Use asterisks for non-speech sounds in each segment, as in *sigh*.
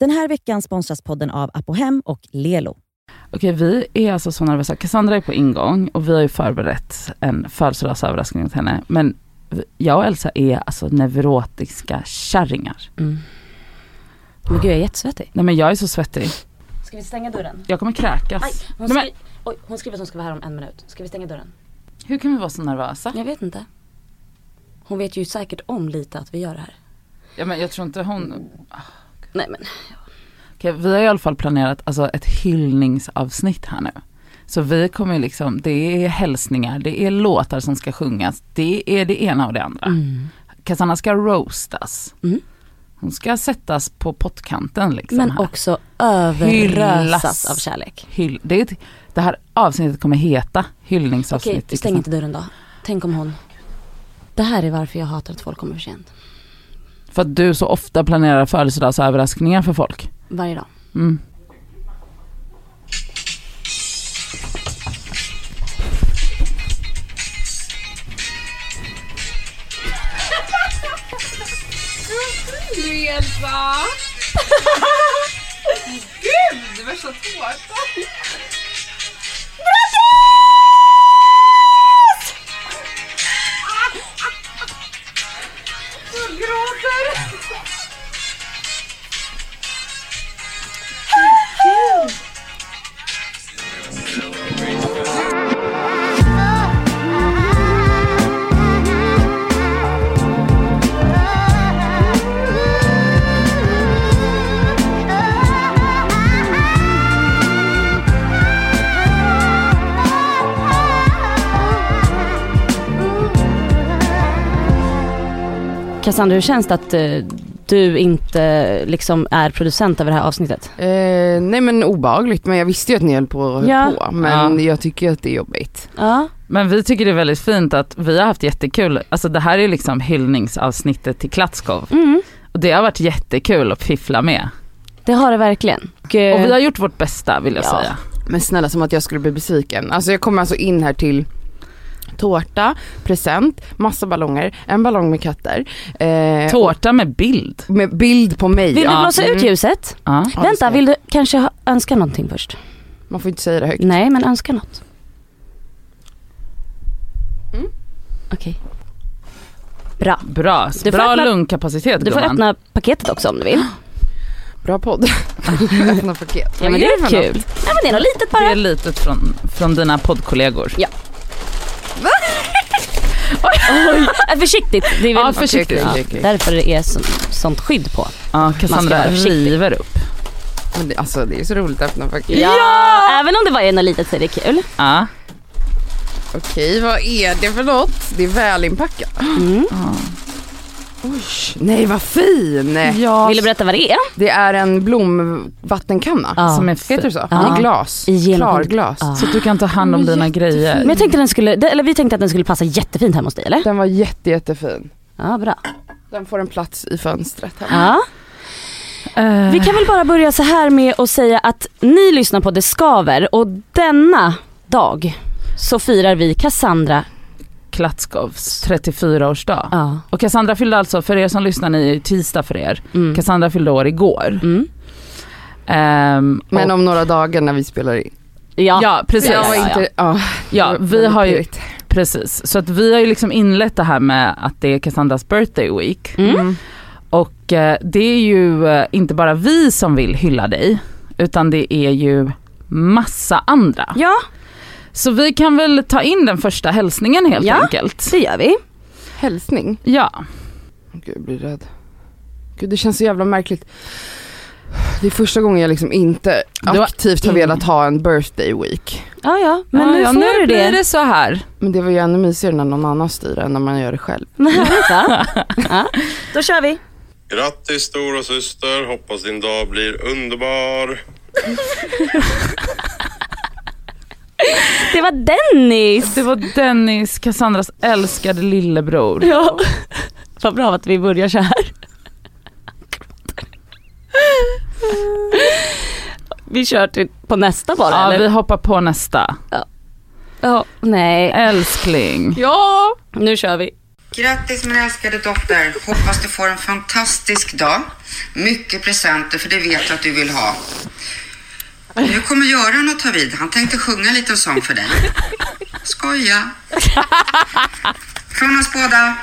Den här veckan sponsras podden av Apohem och Lelo. Okej, vi är alltså så nervösa. Cassandra är på ingång och vi har ju förberett en födelsedagsöverraskning åt henne. Men jag och Elsa är alltså neurotiska kärringar. Men gud, jag är jättesvettig. Nej men jag är så svettig. Ska vi stänga dörren? Jag kommer kräkas. hon, Nej, men, skri- Oj, hon skriver att hon ska vara här om en minut. Ska vi stänga dörren? hur kan vi vara så nervösa? Jag vet inte. Hon vet ju säkert om lite att vi gör det här. Ja, men jag tror inte hon... Nej men, Okej, vi har i alla fall planerat alltså, ett hyllningsavsnitt här nu. Så vi kommer liksom, det är hälsningar, det är låtar som ska sjungas, det är det ena och det andra. Cassandra ska roastas. Mm. Hon ska sättas på pottkanten liksom. men här. också överrösas av kärlek. Hyll, det, ett, det här avsnittet kommer heta hyllningsavsnitt. Okej, stäng inte dörren då. Tänk om hon... Det här är varför jag hatar att folk kommer för sent. För att du så ofta planerar födelsedagsöverraskningar för folk. Varje dag. Mm. broken. Cassandra, hur känns det att eh, du inte liksom är producent över det här avsnittet? Eh, nej men obehagligt, men jag visste ju att ni höll på, höll Ja. på men Ja. jag tycker att det är jobbigt. Ja. Men vi tycker det är väldigt fint att vi har haft jättekul. Alltså det här är liksom hyllningsavsnittet till Klatskov. Mm, Och det har varit jättekul att fiffla med. det har det verkligen. Och, eh, Och vi har gjort vårt bästa vill jag Ja. säga. Men snälla som att jag skulle bli besviken. Alltså jag kommer alltså in här till tårta, present, massa ballonger, en ballong med katter. Eh, Tårta med bild. med bild på mig. Vill du Ja. blåsa ut Mm. ljuset? Ja. Ja, det Vänta, vill du kanske ha, önska någonting först? Man får inte säga det högt. Nej, men önska något. Mm. Okej. Bra. Bra, Du bra öppna- lungkapacitet Du får gumman. öppna paketet också om du vill. *gasps* Bra podd. *laughs* Öppna paket. Ja, men det är för kul. något? Ja, men det är något litet Det bara. är litet från, från dina poddkollegor. Ja. *laughs* Oj, äh, försiktigt. Det är väl Ja, försiktigt. Okej. därför det är så, sånt skydd på. Ja, Cassandra river upp. Men det, alltså det är så roligt att öppna paket. Ja! Även om det bara är något litet så är det kul. Ja. Okej, vad är det för något? Det är välinpackat. Mm. Oj, nej vad fin! ja. Vill du berätta vad det är? Det är en blomvattenkanna. Ja. Som är Heter så? Ja. I glas. I. Klarglas. Ja. Så att du kan ta hand om dina jättefin. grejer. Men jag tänkte den skulle, eller vi tänkte att den skulle passa jättefint hemma hos dig eller? Den var jätte, jättefin. Ja, bra. Den får en plats i fönstret här. Ja. Eh, Vi kan väl bara börja så här med att säga att ni lyssnar på Det Skaver och denna dag så firar vi Cassandra. Klatskovs 34-årsdag. Ja. Och Cassandra fyllde alltså, för er som lyssnar, ni är tisdag för er. Mm. Cassandra fyllde år igår. Mm. Ehm, Men om några dagar när vi spelar in. Ja. ja precis. Jag var ja, inte, ja. Ja, vi har ju, precis. Så att vi har ju liksom inlett det här med att det är Cassandras birthday week. Mm. Och eh, det är ju eh, inte bara vi som vill hylla dig, utan det är ju massa andra. ja, Så vi kan väl ta in den första hälsningen helt Ja. enkelt. det gör vi. Hälsning. Ja, Åh, Gud, jag blir rädd. Gud, det känns så jävla märkligt. Det är första gången jag liksom inte aktivt har velat ha en birthday week. Ja, ja, men ja, nu ja, får nu du blir det. det så här. Men det var ju ännu mysigare när någon annan styr än när man gör det själv. *laughs* Ja. Då kör vi. Grattis stora syster. hoppas din dag blir underbar. *laughs* Det var Dennis. Det var Dennis, Cassandras älskade lillebror. Ja. Vad bra att vi börjar så här. Vi kör till, på nästa bara Ja, eller? vi hoppar på nästa. Ja, nej. Älskling. Ja! Nu kör vi. Grattis min älskade dotter. Hoppas du får en fantastisk dag. Mycket presenter för det vet jag att du vill ha. Nu kommer Göran att ta vid. Han tänkte sjunga en liten sång för dig. Skoja. Från oss båda.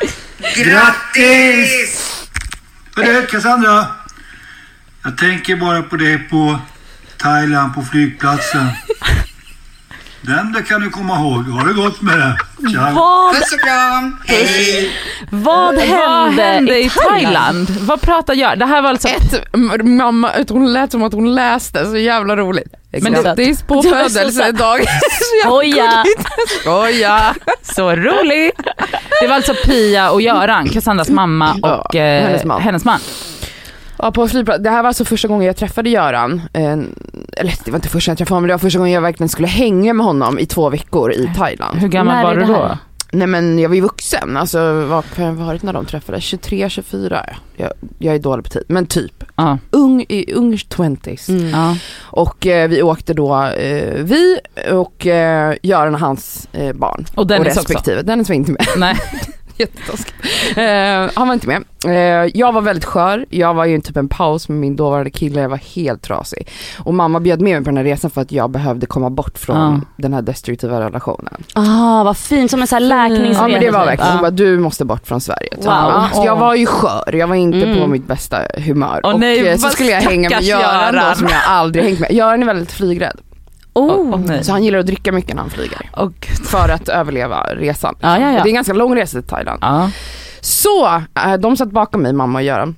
Grattis! Hörru Cassandra. Jag tänker bara på dig på Thailand på flygplatsen. Den där kan du komma ihåg. Har det gått med det? Tja. Vad, Puss och kram. Hej! vad hände, Vad hände i Thailand? Vad pratar jag? Det här var alltså Ett, mamma, hon lät som att hon läste, så jävla roligt. Men det- på *laughs* Det var så födelsedag. *laughs* Skoja! Skoja! så roligt. Det var alltså Pia och Göran, Cassandras mamma Ja, och eh, hennes man. hennes man. Ja, på flygplatsen. Det här var alltså första gången jag träffade Göran. Eh, eller det var inte första gången jag träffade honom, men det var första gången jag verkligen skulle hänga med honom i två veckor i Thailand. Hur gammal När var du då? Nej men jag var ju vuxen, alltså vad kan jag varit när de träffades? 23, 24? Jag, jag är dålig på tid, men typ. Ja. Ung, i ung 20s. Mm. ja. Och eh, vi åkte då, eh, vi och eh, Göran och hans eh, barn. Och Dennis och också? respektive. Dennis var inte med. Nej. *laughs* *laughs* Jättetaskigt. Eh, han var inte med. Eh, jag var väldigt skör, jag var ju typ en paus med min dåvarande kille, jag var helt trasig. Och mamma bjöd med mig på den här resan för att jag behövde komma bort från Ja. den här destruktiva relationen. Ah, vad fint, som en sån här läkningsresa. Ja men det var verkligen, hon Ja. bara du måste bort från Sverige. typ. Wow. Ja, så jag var ju skör, jag var inte Mm. på mitt bästa humör. Åh och nej, eh, så vad skulle jag hänga med stackars Göran då Göran. som jag aldrig hängt med. Göran är väldigt flygrädd. Oh. Nej. Så han gillar att dricka mycket när han flyger. Gud. För att överleva resan. Ja, ja, ja. Det är en ganska lång resa till Thailand. Ja. Så, eh, de satt bakom mig, mamma och Göran.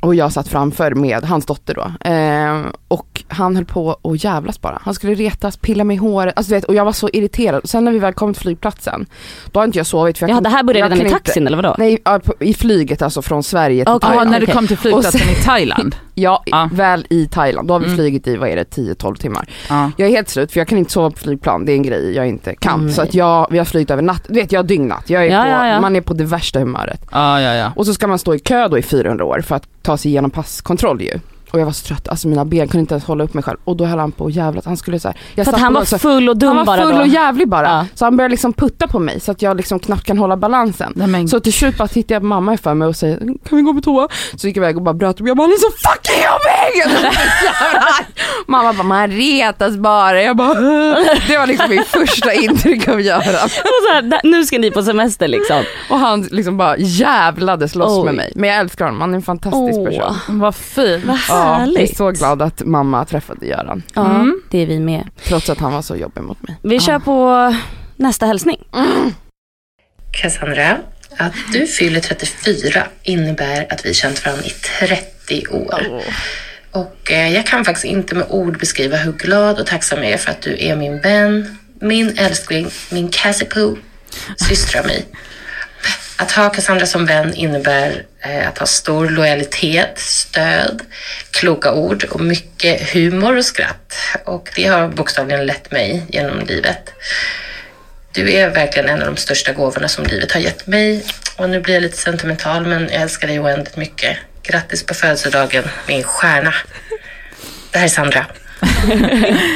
Och jag satt framför med hans dotter då. Eh, och han höll på att jävlas bara. Han skulle retas, pilla mig i håret. Alltså, vet, och jag var så irriterad. Sen när vi väl kom till flygplatsen, då har inte jag sovit. För jag Ja, det här började redan i kan inte- taxin eller vadå? Nej, i flyget alltså från Sverige till Ja, Thailand. när du kom till flygplatsen i Thailand. *laughs* Ja, Ja. väl i Thailand. Då har vi Mm. flugit i, vad är det, 10-12 timmar. Ja. Jag är helt slut för jag kan inte sova på flygplan, det är en grej jag inte kan. Mm. Så att jag, vi har flugit över natt, du vet jag har dygnat, jag är Ja, på, ja, ja. man är på det värsta humöret. Ja, ja, ja. Och så ska man stå i kö då i 400 år för att ta sig igenom passkontroll ju. Och jag var så trött, alltså mina ben kunde inte ens hålla upp mig själv. Och då höll han på och jävlat, han skulle så här, jag För att han var så- full och dum Han var bara full då? och jävlig bara. Ja. Så han började liksom putta på mig så att jag liksom knappt kan hålla balansen. Nej, men, Så till slut bara tittade jag på mamma för mig och säger kan vi gå på toa? Så gick jag iväg och bara bröt upp, jag bara han är så fucking jobbig! Mamma bara man retas bara, jag bara det var liksom mitt första intryck av Göran. Här, nu ska ni på semester liksom. Och han liksom bara jävlades loss Oj. med mig. Men jag älskar honom, han är en fantastisk Åh. person. vad fint. Vad Ja, jag är härligt. så glad att mamma träffade Göran. Ja, Mm. det är vi med. Trots att han var så jobbig mot mig. Vi kör på nästa hälsning. Cassandra, att du fyller 34 innebär att vi känt varandra i 30 år. Och eh, jag kan faktiskt inte med ord beskriva hur glad och tacksam jag är för att du är min vän, min älskling, min Cassipoo, systrar mig. Att ha Cassandra som vän innebär eh, att ha stor lojalitet, stöd, kloka ord och mycket humor och skratt. Och det har bokstavligen lett mig genom livet. Du är verkligen en av de största gåvorna som livet har gett mig. Och nu blir jag lite sentimental, men jag älskar dig oändligt mycket. Grattis på födelsedagen, min stjärna. Det här är Sandra. *laughs*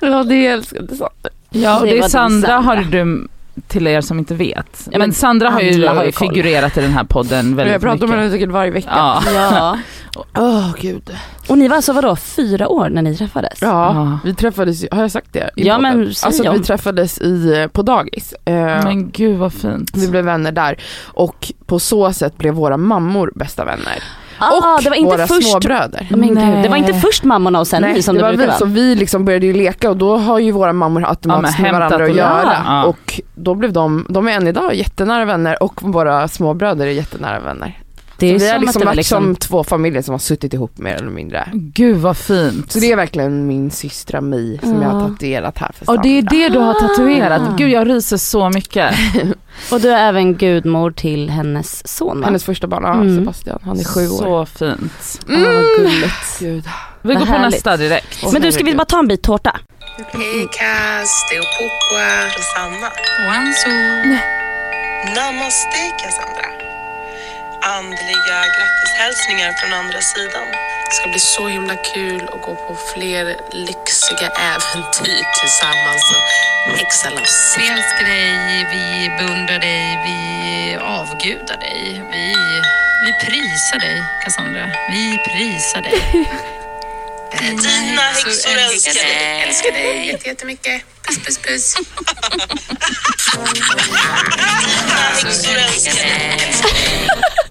Ja det älskade Sandra. Ja, och Det det är Sandra Sandra. har du till er som inte vet. men men Sandra har ju, har ju figurerat i den här podden väldigt Jag pratar mycket. med henne säkert varje vecka. Ja. Ja. *laughs* Åh gud. Och ni var alltså vadå, fyra år när ni träffades? Ja, Ja. vi träffades, har jag sagt det? i Ja, podden? men Alltså om. vi träffades i, på dagis. Eh, Men gud vad fint. Vi blev vänner där och på så sätt blev våra mammor bästa vänner. Ah, och det var inte våra först... småbröder. Men gud, det var inte först mammorna och sen Nej, som det det, var brukar vi, vara? så vi liksom började ju leka och då har ju våra mammor automatiskt Ja, med varandra att och- göra. Ja. Och då blev de, de är än idag jättenära vänner och våra småbröder är jättenära vänner. Det är vi som har att liksom varit liksom... som två familjer som har suttit ihop mer eller mindre. Gud vad fint. Så det är verkligen min systra Mi som jag Ja. har tatuerat här för och det är Sandra. det du har tatuerat. Ah. Gud jag ryser så mycket. *laughs* Och du är även gudmor till hennes son va? Hennes första barn, ja, Mm. Sebastian, han är sju år. Så fint. Mm. vad gulligt. Gud. Vi Vad går på härligt. nästa direkt. Åh, Men du, ska vi bara ta en bit tårta? Hej Cass, det är Opokwa Rosanna. Namaste Cassandra. Andliga grattishälsningar från andra sidan. Det ska bli så himla kul att gå på fler lyxiga äventyr tillsammans och häxa loss. Vi älskar dig, vi beundrar dig, vi avgudar dig. Vi, vi prisar dig, Cassandra. Vi prisar dig. *laughs* Dina häxor älskar dig. Älskar dig. Jätte- Jättemycket. Puss, puss, puss. *laughs* *laughs*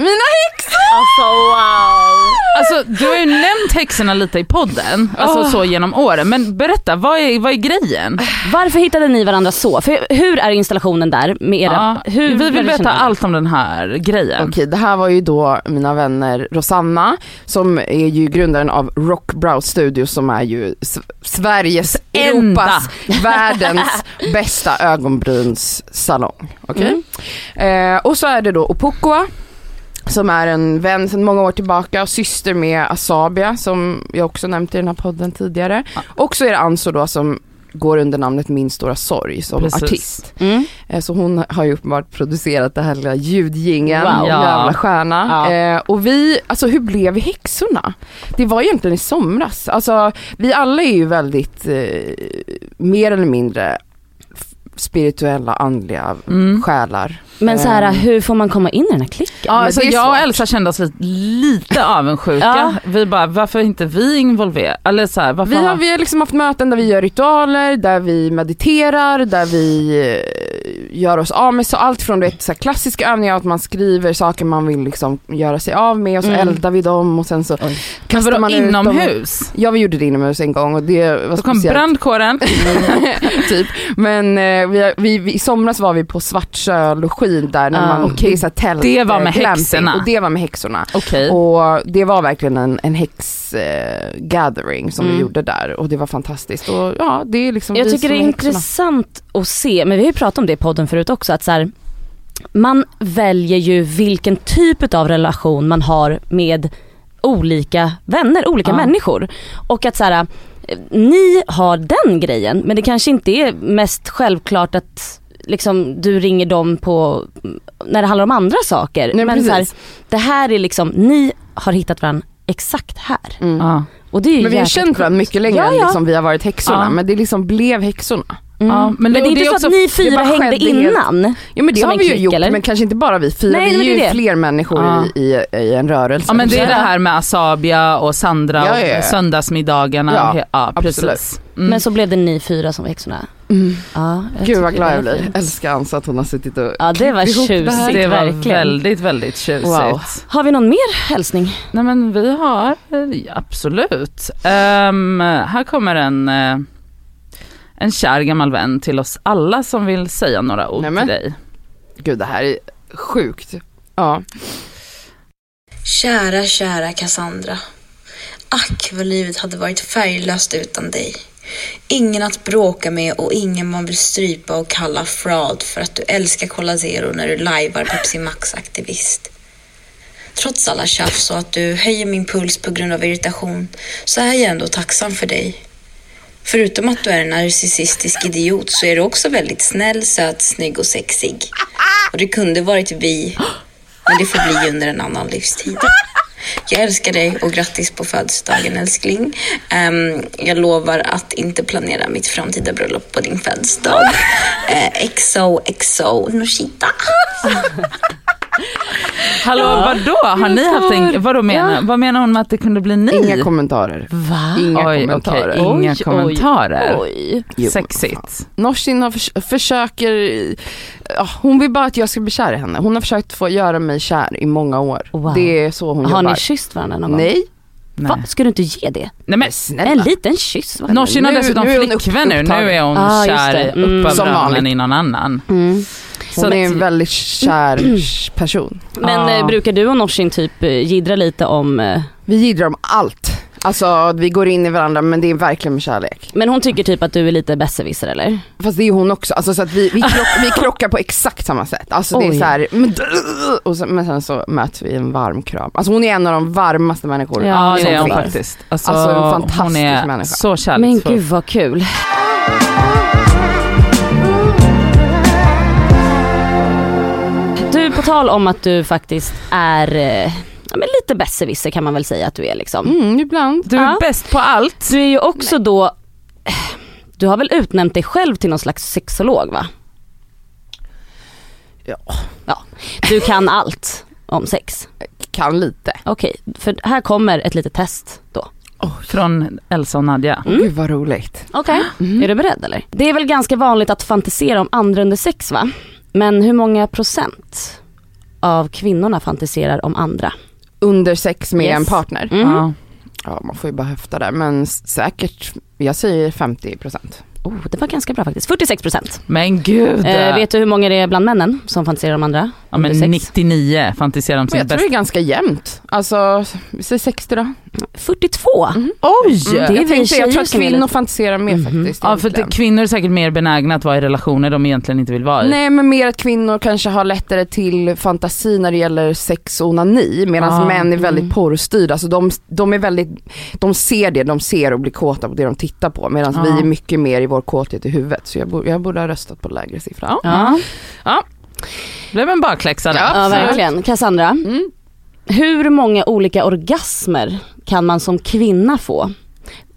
Mina häxor! Alltså wow. Alltså du har ju nämnt häxorna lite i podden, alltså så genom åren. Men berätta, vad är, vad är grejen? Varför hittade ni varandra så? För hur är installationen där med era... Ja, hur vi vill veta allt om den här grejen. Okej, det här var ju då mina vänner Rosanna som är ju grundaren av Rock Brow Studio som är ju S- Sveriges, Enda. Europas, världens *laughs* bästa ögonbrynssalong. Okej? Mm. Eh, och så är det då Opokwa som är en vän sedan många år tillbaka och syster med Asabia som jag också nämnt i den här podden tidigare. Och så är det Anso då som går under namnet Min stora sorg som Precis. artist. Mm. Eh, Så hon har ju uppenbart producerat det här lilla ljudjingeln, Wow. Ja. jävla stjärna. Ja. Eh, och vi, alltså hur blev vi häxorna? Det var egentligen i somras. Alltså vi alla är ju väldigt, eh, mer eller mindre spirituella, andliga Mm. själar. Men så här, Ehm. hur får man komma in i den här klicken? Ja, alltså jag och. Elsa kände oss lite, lite avundsjuka. Ja. Vi bara, varför är inte vi involverade? Eller så här, varför Vi har, vi har liksom haft möten där vi gör ritualer, där vi mediterar, där vi eh, gör oss av med så allt från vet, så klassiska övningar att man skriver saker man vill liksom göra sig av med och så Mm. eldar vi dem och sen så Men kastar man ut dem. inomhus? Ja vi gjorde det inomhus en gång och det var Då kom speciellt. brandkåren. *laughs* typ. Men eh, vi, vi, vi, i somras var vi på Svartsjö-login där när Ah, man, det är så här tält, Det var med eh, glamping, häxorna. Och det var med häxorna. Okej. Och det var verkligen en, en häx eh, gathering som Mm. vi gjorde där och det var fantastiskt. Och ja, det är liksom Jag tycker det är häxorna. intressant att se, men vi har ju pratat om det i podden förut också, att så här, man väljer ju vilken typ av relation man har med olika vänner, olika Ja. människor. Och att så här, eh, ni har den grejen men det kanske inte är mest självklart att liksom, du ringer dem på när det handlar om andra saker. Nej, men så här, precis. det här är liksom, ni har hittat varandra exakt här. Mm. Och det är Men vi har känt varandra mycket längre Ja, än ja. liksom vi har varit häxorna, Ja. men det liksom blev häxorna. Mm. Ja, men, det, är inte så också- att ni det fyra hängde helt- innan? Ja men det har en vi ju klick, gjort, eller? men kanske inte bara vi fyra, Nej, vi men är det ju är det. fler människor Ja. i, i, i en rörelse. Ja men det är det här med Asabia och Sandra Ja, ja, ja. och söndagsmiddagarna. Ja, och ja absolut. Mm. Men så blev det ni fyra som var häxorna. Mm. Ja, Gud vad glad jag blir. Älskar Ansa att hon har suttit och Ja det var ihop det här. tjusigt det var verkligen. väldigt, väldigt tjusigt. Wow. Har vi någon mer hälsning? Nej men vi har, eh, absolut. Ehm, här kommer en, eh, en kär gammal vän till oss alla som vill säga några ord Nämen. till dig. Gud det här är sjukt. Ja. Kära, kära Cassandra. Ack vad livet hade varit färglöst utan dig. Ingen att bråka med och ingen man vill strypa och kalla fraud för att du älskar Cola Zero när du lajvar Pepsi Max-aktivist. Trots alla tjafs och att du höjer min puls på grund av irritation så är jag ändå tacksam för dig. Förutom att du är en narcissistisk idiot så är du också väldigt snäll, söt, snygg och sexig. Och det kunde varit vi, men det får bli under en annan livstid. Jag älskar dig och grattis på födelsedagen älskling. Um, jag lovar att inte planera mitt framtida bröllop på din födelsedag. Eh, uh, XO, XO, Noshita. *laughs* *laughs* Hallå vadå, har ni haft en, vadå menar, vad menar hon med att det kunde bli ni? Inga kommentarer. Va? Inga Oj, kommentarer. okej, inga Oj, kommentarer. Oj, oj. Sexigt. Norsin har förs- försöker, ja, hon vill bara att jag ska bli kär i henne. Hon har försökt få göra mig kär i många år. Wow. Det är så hon Har jobbar. ni kysst varandra någon gång? Nej. Va? Ska du inte ge det? Nej men Snälla. En liten kyss? Norsin har dessutom nu är hon flickvän nu, nu är hon Ah, kär upp Mm. över öronen i någon annan. Mm. Hon Så är att- en väldigt kär person. Men eh, brukar du och Norsin typ eh, jiddra lite om, eh, Vi jiddrar om allt. Alltså vi går in i varandra men det är verkligen med kärlek. Men hon tycker typ att du är lite besserwisser eller? Fast det är hon också, alltså så att vi, vi, krock, vi krockar på exakt samma sätt. Alltså det är Oj. så här, men, och så, men sen så möts vi i en varm kram. Alltså hon är en av de varmaste människor Ja, som det är hon finns. faktiskt. Alltså, Alltså, en fantastisk hon är människa. så Men kärleksfull. gud vad kul. På tal om att du faktiskt är eh, ja, men lite besserwisser kan man väl säga att du är liksom. Mm, ibland. Du är Ja. bäst på allt. Du är ju också då, du har väl utnämnt dig själv till någon slags sexolog va? Ja. Ja, du kan allt om sex. Kan lite. Okej, för här kommer ett litet test då. Från Elsa och Nadja. Mm. Gud vad roligt. Okej, är du beredd eller? Det är väl ganska vanligt att fantisera om andra under sex va? Men hur många procent av kvinnorna fantiserar om andra? Under sex med Yes. en partner. Mm. Ja. Ja man får ju bara höfta där men säkert, jag säger 50%. Oh, det var ganska bra faktiskt. 46 procent. Men gud. Eh, vet du hur många det är bland männen som fantiserar om andra? ja, men under sex? 99 fantiserar om sin jag tror bästa. det är ganska jämnt. Alltså, vi säger 60 då. 42. Oj! Mm. Det är jag, tänkte, jag tror att kvinnor fantiserar mer faktiskt. Ja för egentligen. att kvinnor är säkert mer benägna att vara i relationer de egentligen inte vill vara i. Nej men mer att kvinnor kanske har lättare till fantasi när det gäller sex och onani medan Ah, män är väldigt mm. porrstyrda. Alltså de, de är väldigt, de ser det de ser och blir kåta på det de tittar på medan Ah. vi är mycket mer i vår kåthet i huvudet. Så jag, borde- jag borde ha röstat på lägre siffra. Ja. Ja. Ja. Blev en bakläxa där. Ja. Ja verkligen. Cassandra, Mm. Hur många olika orgasmer kan man som kvinna få?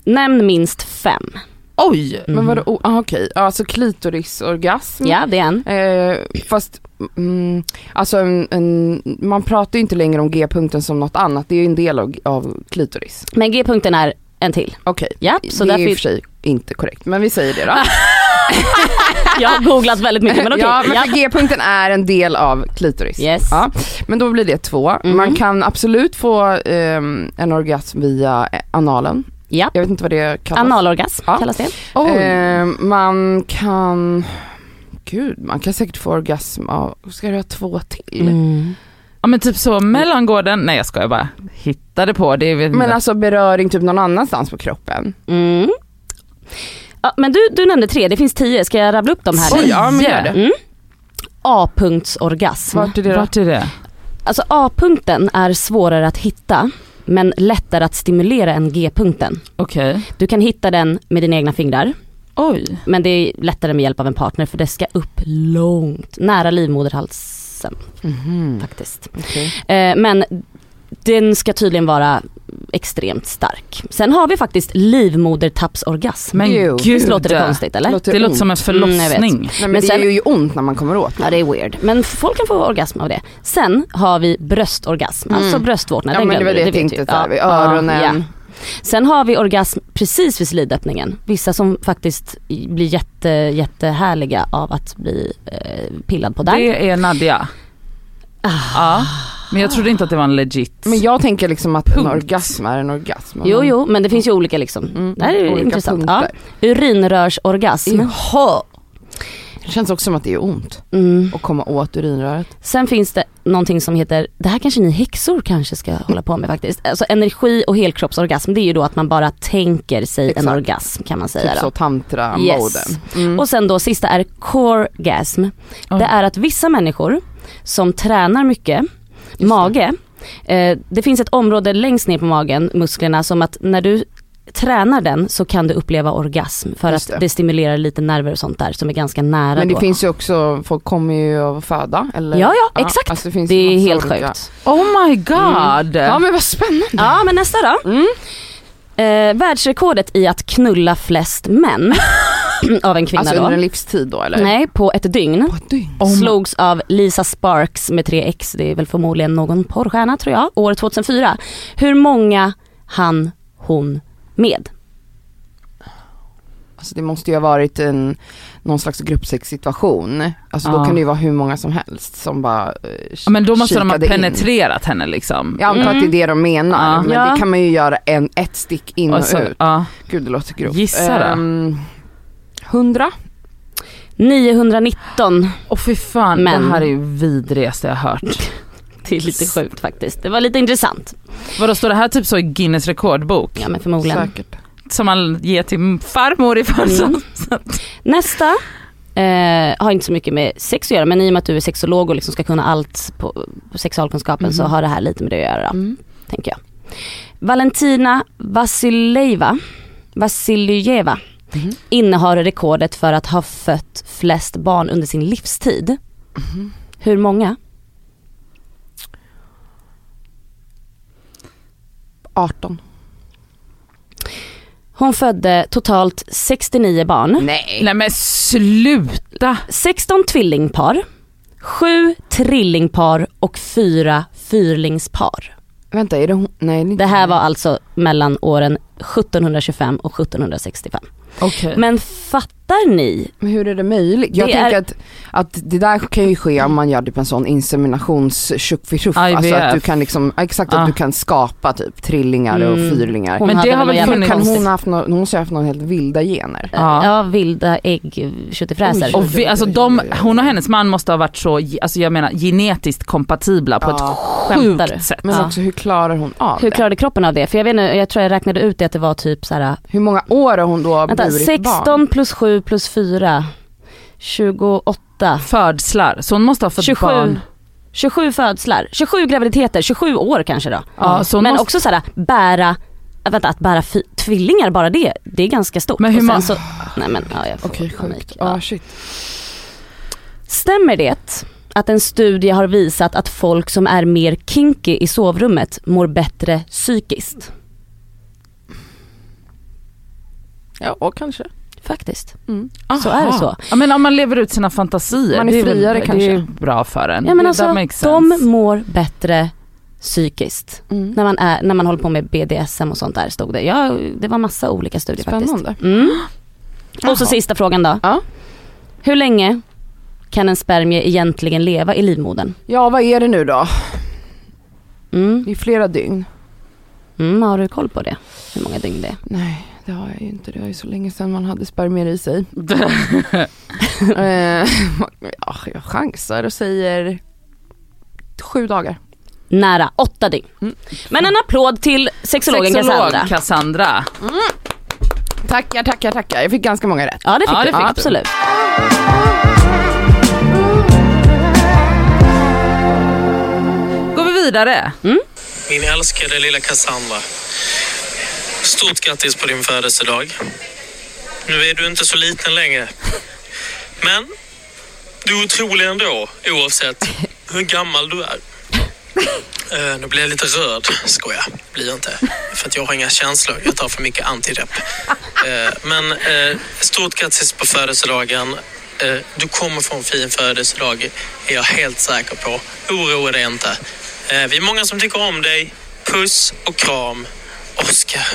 Nämn minst fem. Oj! Men vadå, oh, ah, okej, alltså klitorisorgasm. Ja det är en. Eh, fast, mm, alltså en, en, man pratar ju inte längre om g-punkten som något annat, det är ju en del av, av klitoris. Men G-punkten är en till. Okej, Ja, så det är i och för sig inte korrekt, men vi säger det då. *laughs* *laughs* jag har googlat väldigt mycket men okej. ja, men Ja. för g-punkten är en del av klitoris. Yes. Ja, men då blir det två. Mhm. Man kan absolut få ehm, en orgasm via eh, analen. Ja. Jag vet inte vad det kallas. Analorgasm Ja. kallas det. Ehm, man kan, gud man kan säkert få orgasm av, ska det vara två till? Mm. Ja men typ så mellangården, nej jag skojar bara. Hittade på det, Men alltså beröring typ någon annanstans på kroppen. Mm. Ja, men du, du nämnde tre, det finns tio. Ska jag rabbla upp dem här? Oj, ja men gör det. Mm. A-punktsorgasm. Vart är det då? Vart är det? Alltså A-punkten är svårare att hitta men lättare att stimulera än G-punkten. Okej. Du kan hitta den med dina egna fingrar Oj. men det är lättare med hjälp av en partner för det ska upp långt, nära livmoderhalsen Mhm, faktiskt. okej. Eh, men den ska tydligen vara extremt stark. Sen har vi faktiskt livmodertappsorgasm. Men gud. Visst låter det konstigt eller? Låter Det låter ont. som en Mm, förlossning. Nej, men, Men det sen- är ju ont när man kommer åt Ja det är weird. Men folk kan få orgasm av det. Sen har vi bröstorgasm, Mm. alltså bröstvårtorna. Ja den men det var det jag vet tänkte, Ja. öronen. Ja. Sen har vi orgasm precis vid slidöppningen. Vissa som faktiskt blir jätte, jättehärliga av att bli eh, pillad på där. Det är Nadja. Ja. Men jag trodde inte att det var en legit. Men jag tänker liksom att Punkt. en orgasm är en orgasm. Jo jo men det finns ju olika liksom. Mm, Det här är olika intressant. Ja. Urinrörsorgasm. Jaha. Det känns också som att det är ont Mm. att komma åt urinröret. Sen finns det någonting som heter, det här kanske ni häxor kanske ska hålla på med faktiskt. Alltså energi och helkroppsorgasm det är ju då att man bara tänker sig Exakt. en orgasm kan man säga Typ då. så tantra-moden. Yes. Mm. Och sen då sista är coregasm. Det är att vissa människor som tränar mycket. Mage, eh, det finns ett område längst ner på magen, musklerna, som att när du tränar den så kan du uppleva orgasm för Just att det. det stimulerar lite nerver och sånt där som är ganska nära Men det då. finns ju också, folk kommer ju av att föda eller? Ja, ja, exakt. alltså det, finns det är helt olika- sjukt. Oh my god. Ja men vad spännande. Ja men nästa då. Mm. Eh, världsrekordet i att knulla flest män *laughs* *clears throat* av en kvinna Alltså då. under en livstid då eller? Nej, på ett dygn. På ett dygn. slogs av Lisa Sparks med 3x, det är väl förmodligen någon porrstjärna tror jag, år 2004. Hur många han hon med? Alltså det måste ju ha varit en, någon slags gruppsexsituation. Alltså då Ja. kan det ju vara hur många som helst som bara eh, Ja, men då måste de ha kikade in. penetrerat henne liksom. Jag antar att det är det de menar, Ja. men Ja. det kan man ju göra en, ett stick in och, Och så, ut. ja. Gud det låter grovt. Gissa då. Ehm, 100? 919. Och fy fan, Men- det här är ju vidrigaste jag hört. *laughs* Det är lite sjukt faktiskt. Det var lite intressant. Vadå står det här typ så i Guinness rekordbok? Ja men förmodligen. Säkert. Som man ger till farmor i födelsedag. *laughs* Nästa eh, har inte så mycket med sex att göra men i och med att du är sexolog och liksom ska kunna allt på, på sexualkunskapen så har det här lite med det att göra. Mm. Tänker jag. Valentina Vasiljeva, Vasiljeva Mhm. innehar rekordet för att ha fött flest barn under sin livstid. Hur många? 18. Hon födde totalt 69 barn. Nej. Nej men sluta! 16 tvillingpar, 7 trillingpar och 4 fyrlingspar. Vänta, är det hon? Nej, Det här var alltså mellan åren 1725 och 1765. Okay. Men fattar ni? Men hur är det möjligt? Jag Det tänker är- att, att det där kan ju ske om man gör typ en sån inseminations IVF. Alltså att du kan liksom, exakt att Ah. du kan skapa typ trillingar och Mm. fyrlingar. Hon Men det har väl funnits- kan hon ha haft något, hon måste ha haft några helt vilda gener. Ja. Ja, vilda ägg, köttifräser. Och vi, alltså de, hon och hennes man måste ha varit så, alltså jag menar genetiskt kompatibla på Ja. ett sjukt sätt. Men också hur klarar hon av Hur det? klarade kroppen av det? För jag vet inte, jag tror jag räknade ut det att det var typ så här. Hur många år har hon då vänta, burit 16 barn? plus 7 plus 4, 28, Födslar, så hon måste ha fått 27, barn. 27 födslar, 27 graviditeter, 27 år kanske då. Ja, Men måste, också så här, bära, äh, vänta att bära tvillingar bara det, det är ganska stort. Men hur Och sen må- så, nej men ja, jag får Okej panik. Ja. Ja shit. Stämmer det att en studie har visat att folk som är mer kinky i sovrummet mår bättre psykiskt? Ja kanske. Faktiskt. Aha. så är det så. Ja men om man lever ut sina fantasier, Man är det är, väl- friare det kanske. är bra för en. Ja men Det- alltså de mår bättre psykiskt. Mm. När man, är, när man håller på med BDSM och sånt där stod det. Ja, det var massa olika studier Spännande. faktiskt. Mm. *gasps* Och så sista frågan då. Ja. Hur länge kan en spermie egentligen leva i livmodern? Ja vad är det nu då? Mm. Det är flera dygn. Mm, har du koll på det? Hur många dygn det är? Nej det har jag ju inte. Det var ju så länge sedan man hade spermier i sig. *laughs* Eh, ja, jag chansar och säger sju dagar. Nära, åtta dygn. Mm. Men en applåd till sexologen Sexolog Cassandra. Cassandra. Tackar, tackar, tackar. Jag fick ganska många rätt. Ja det fick Ja, du, det fick du. absolut. Går vi vidare? Min älskade lilla Cassandra. Stort grattis på din födelsedag. Nu är du inte så liten längre. Men du är otrolig ändå, oavsett hur gammal du är. Uh, nu blir jag lite röd. Skoja, blir jag inte. För att jag har inga känslor. Jag tar för mycket antidepp. Uh, eh, men uh, stort grattis på födelsedagen. Uh, du kommer få en fin födelsedag, är jag helt säker på. Oroa dig inte. Eh, vi är många som tycker om dig. Puss och kram, Oskar.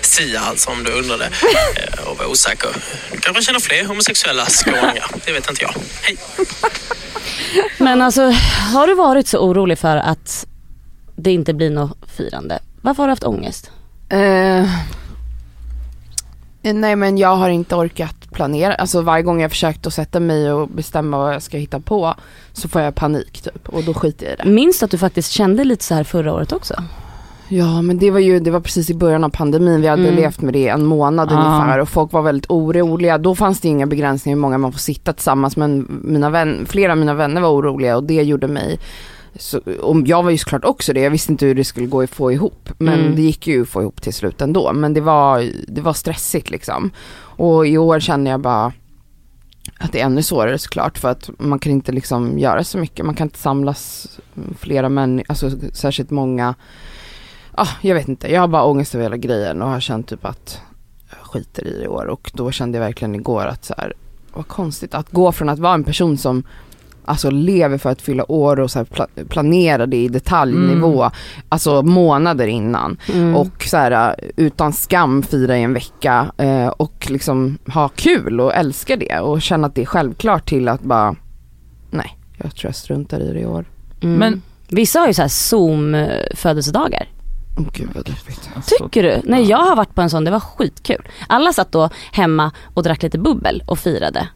Sia alltså om du undrade *laughs* eh, och var osäker. Du kanske känner fler homosexuella skåningar. Det vet inte jag. Hej! Men alltså, har du varit så orolig för att det inte blir något firande? Varför har du haft ångest? Eh, nej men jag har inte orkat planera. Alltså varje gång jag försökt att sätta mig och bestämma vad jag ska hitta på så får jag panik typ och då skiter jag i det. Minns du att du faktiskt kände lite så här förra året också? Ja men det var ju, det var precis i början av pandemin. Vi hade Mm. levt med det en månad Ah. ungefär och folk var väldigt oroliga. Då fanns det inga begränsningar hur många man får sitta tillsammans men mina vän, flera av mina vänner var oroliga och det gjorde mig så, och jag var ju såklart också det, jag visste inte hur det skulle gå att få ihop. Men Mm. det gick ju att få ihop till slut ändå. Men det var, det var stressigt liksom. Och i år känner jag bara att det är ännu svårare såklart för att man kan inte liksom göra så mycket. Man kan inte samlas flera människor, alltså särskilt många. Ja, jag vet inte. Jag har bara ångest över hela grejen och har känt typ att jag skiter i det i år. Och då kände jag verkligen igår att så här, vad konstigt att gå från att vara en person som alltså lever för att fylla år och så här pla- planera det i detaljnivå, alltså månader innan. Mm. Och så här, utan skam fira i en vecka eh, och liksom ha kul och älska det och känna att det är självklart till att bara, nej, jag tror jag struntar i det i år. Mm. Men- Vissa har ju så här zoom eh, födelsedagar. Åh gud vad deppigt. Tycker du? Nej jag har varit på en sån, det var skitkul. Alla satt då hemma och drack lite bubbel och firade.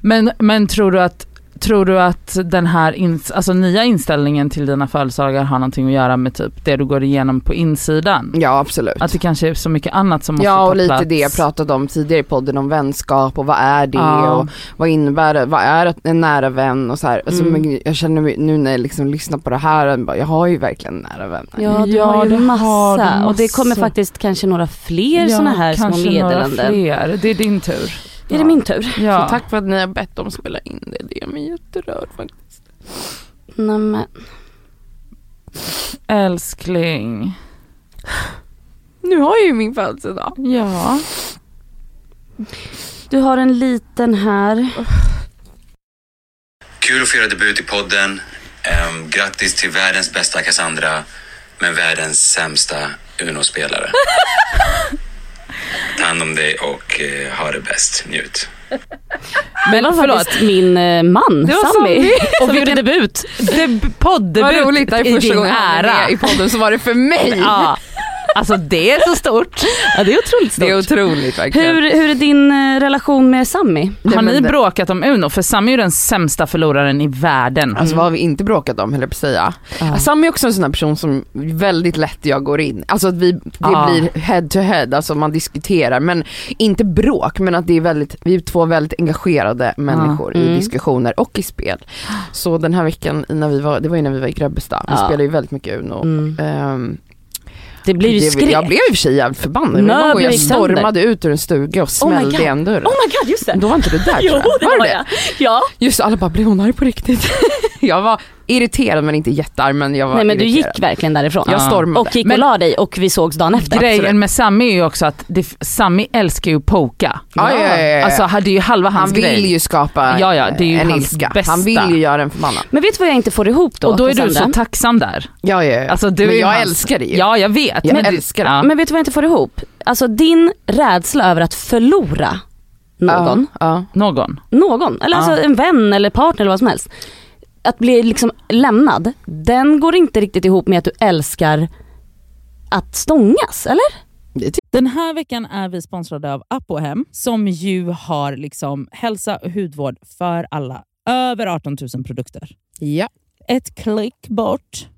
Men, men tror du att tror du att den här ins- alltså, nya inställningen till dina födelsedagar har någonting att göra med typ det du går igenom på insidan? Ja absolut. Att det kanske är så mycket annat som måste Ja ta och lite plats. det jag pratade om tidigare i podden om vänskap och vad är det Ja. och vad innebär det, vad är en nära vän och så här. Alltså, Mm. men jag känner mig, nu när jag liksom lyssnar på det här, jag har ju verkligen nära vänner. Ja, du Ja, har ju massa. har du Och det kommer massa. faktiskt kanske några fler Ja, såna här små kanske några meddelanden. Fler. Det är din tur. Är det min tur? Ja. Så *laughs* tack för att ni har bett dem spela in det, det gör mig jätterörd faktiskt. Nämen. Älskling. Nu har jag ju min födelsedag. Ja. Du har en liten här. Kul att få göra debut i podden. Um, grattis till världens bästa Cassandra, men världens sämsta Uno-spelare. *laughs* Ta hand om dig och eh, ha det bäst. Njut. Men förlåt. min eh, man, Det var Sammy, Sammy. *laughs* som gjorde debut. Deb- poddebut Vad roligt, det är i första din gången han är ära. med i podden så var det för mig. Ja. Alltså det är så stort. Ja, det är otroligt stort. Det är otroligt verkligen. Hur, hur är din eh, relation med Sammy? Har ni bråkat om Uno? För Sam är ju den sämsta förloraren i världen. Alltså vad har vi inte bråkat om höll jag på att säga. Ja. Sam är också en sån här person som väldigt lätt jag går in, alltså att vi, det Ja. blir head to head, alltså man diskuterar men inte bråk men att det är väldigt, vi är två väldigt engagerade människor i Mm. diskussioner och i spel. Så den här veckan när vi var, det var ju när vi var i Grebbestad, vi spelade ju väldigt mycket Uno. Mm. Ehm, Det blir ju skrek. jag blev i och för sig jävligt förbannad, var Möbler jag stormade ut ur en stuga och Oh smällde God. igen dörren. Oh my god, just det. Då var inte du där Jo, tror jag. det Var var det. Ja. Just alla bara, blev hon arg på riktigt? *laughs* jag var irriterad men inte jättearg men jag var Nej men du irriterad. gick verkligen därifrån. Jag stormade. Och gick och Men- la dig och vi sågs dagen efter. Grejen med Sammy är ju också att det, Sammy älskar ju att poka. Ja, ja, ja, ja. Alltså hade ju halva hans han vill grej. ju skapa Ja, ja, det är ju en hans ilska. bästa. Han vill ju göra en förbannad. Men vet du vad jag inte får ihop då? och då är du så tacksam där. Ja, ja, ja. Alltså, du men jag hans- älskar det ju. Ja jag vet. Jag men älskar det. Ja. Men vet du vad jag inte får ihop? Alltså din rädsla över att förlora någon, Ja, ja. Någon. någon, eller Ja. alltså en vän eller partner eller vad som helst. Att bli liksom lämnad, den går inte riktigt ihop med att du älskar att stångas, eller? Den här veckan är vi sponsrade av Apohem som ju har liksom hälsa och hudvård för alla. Över 18 000 produkter. Ja. Ett klick bort.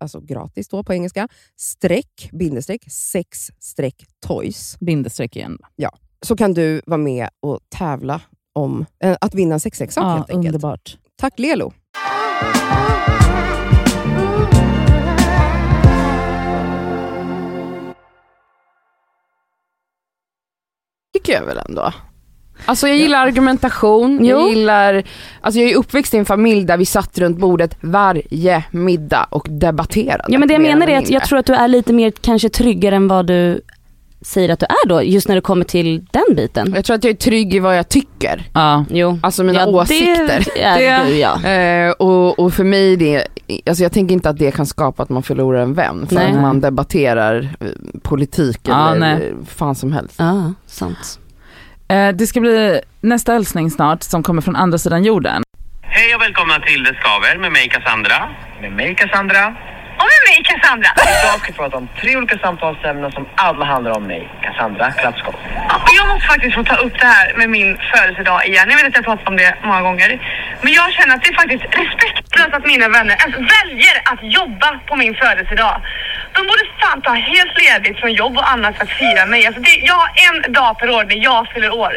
alltså gratis då på engelska, streck, bindestreck, sex streck toys. Bindestreck igen. Ja, så kan du vara med och tävla om eh, att vinna en sexleksak Ja, helt enkelt. underbart. Tack Lelo! tycker jag väl ändå. Alltså jag gillar argumentation, Jo. jag gillar, alltså jag är uppväxt i en familj där vi satt runt bordet varje middag och debatterade. Ja men det jag menar är att jag tror att du är lite mer kanske tryggare än vad du säger att du är då, just när det kommer till den biten. Jag tror att jag är trygg i vad jag tycker. Ja. Jo. Alltså mina Ja, det åsikter. är du, ja. Eh, och, och för mig, det, alltså jag tänker inte att det kan skapa att man förlorar en vän för Nej. att man debatterar eh, politik Ja, eller nej. fan som helst. Ja, sant. Eh, det ska bli nästa hälsning snart som kommer från andra sidan jorden. Hej och välkomna till Det Skaver med mig Cassandra. Med mig Cassandra. Och med mig Cassandra. Idag ska vi prata om tre olika samtalsämnen som alla handlar om mig. Cassandra Klatskov. Och jag måste faktiskt få ta upp det här med min födelsedag igen. Jag vet att jag pratat om det många gånger. Men jag känner att det är faktiskt respektlöst att mina vänner ens väljer att jobba på min födelsedag. De borde fan ta helt ledigt från jobb och annat för att fira mig. Alltså det, jag har en dag per år när jag fyller år.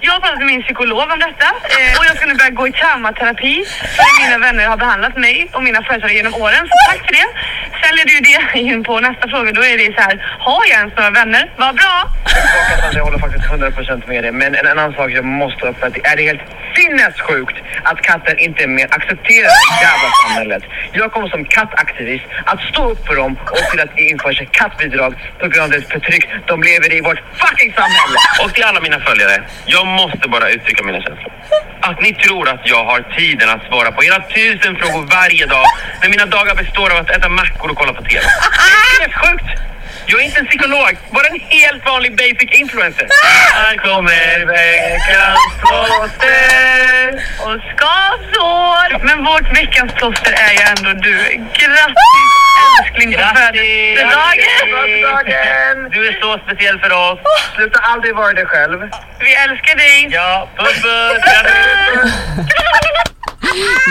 Jag har pratat med min psykolog om detta eh, och jag ska nu börja gå i traumaterapi för mina vänner har behandlat mig och mina födelsedagar genom åren. Så tack för det. Sen leder ju det in på nästa fråga. Då är det så här, har jag ens några vänner? Vad bra! Jag håller faktiskt 100% med dig. Men en annan sak jag måste ta upp är att det är helt sinnessjukt att katter inte är mer accepterade i det jävla samhället. Jag kommer som kattaktivist att stå upp för dem och till att det införs ett kattbidrag på grund av det förtryck de lever i vårt fucking samhälle. Och till alla mina följare, jag måste bara uttrycka mina känslor. Att ni tror att jag har tiden att svara på era tusen frågor varje dag när mina dagar består av att äta mackor och kolla på TV. Det är sjukt! Jag är inte en psykolog, bara en helt vanlig basic influencer. Här kommer veckans plåster och skavsår. Men vårt veckans plåster är ju ändå du. Grattis älskling på födelsedagen! Du är så speciell för oss. Sluta aldrig vara dig själv. Vi älskar dig! Ja, puss puss!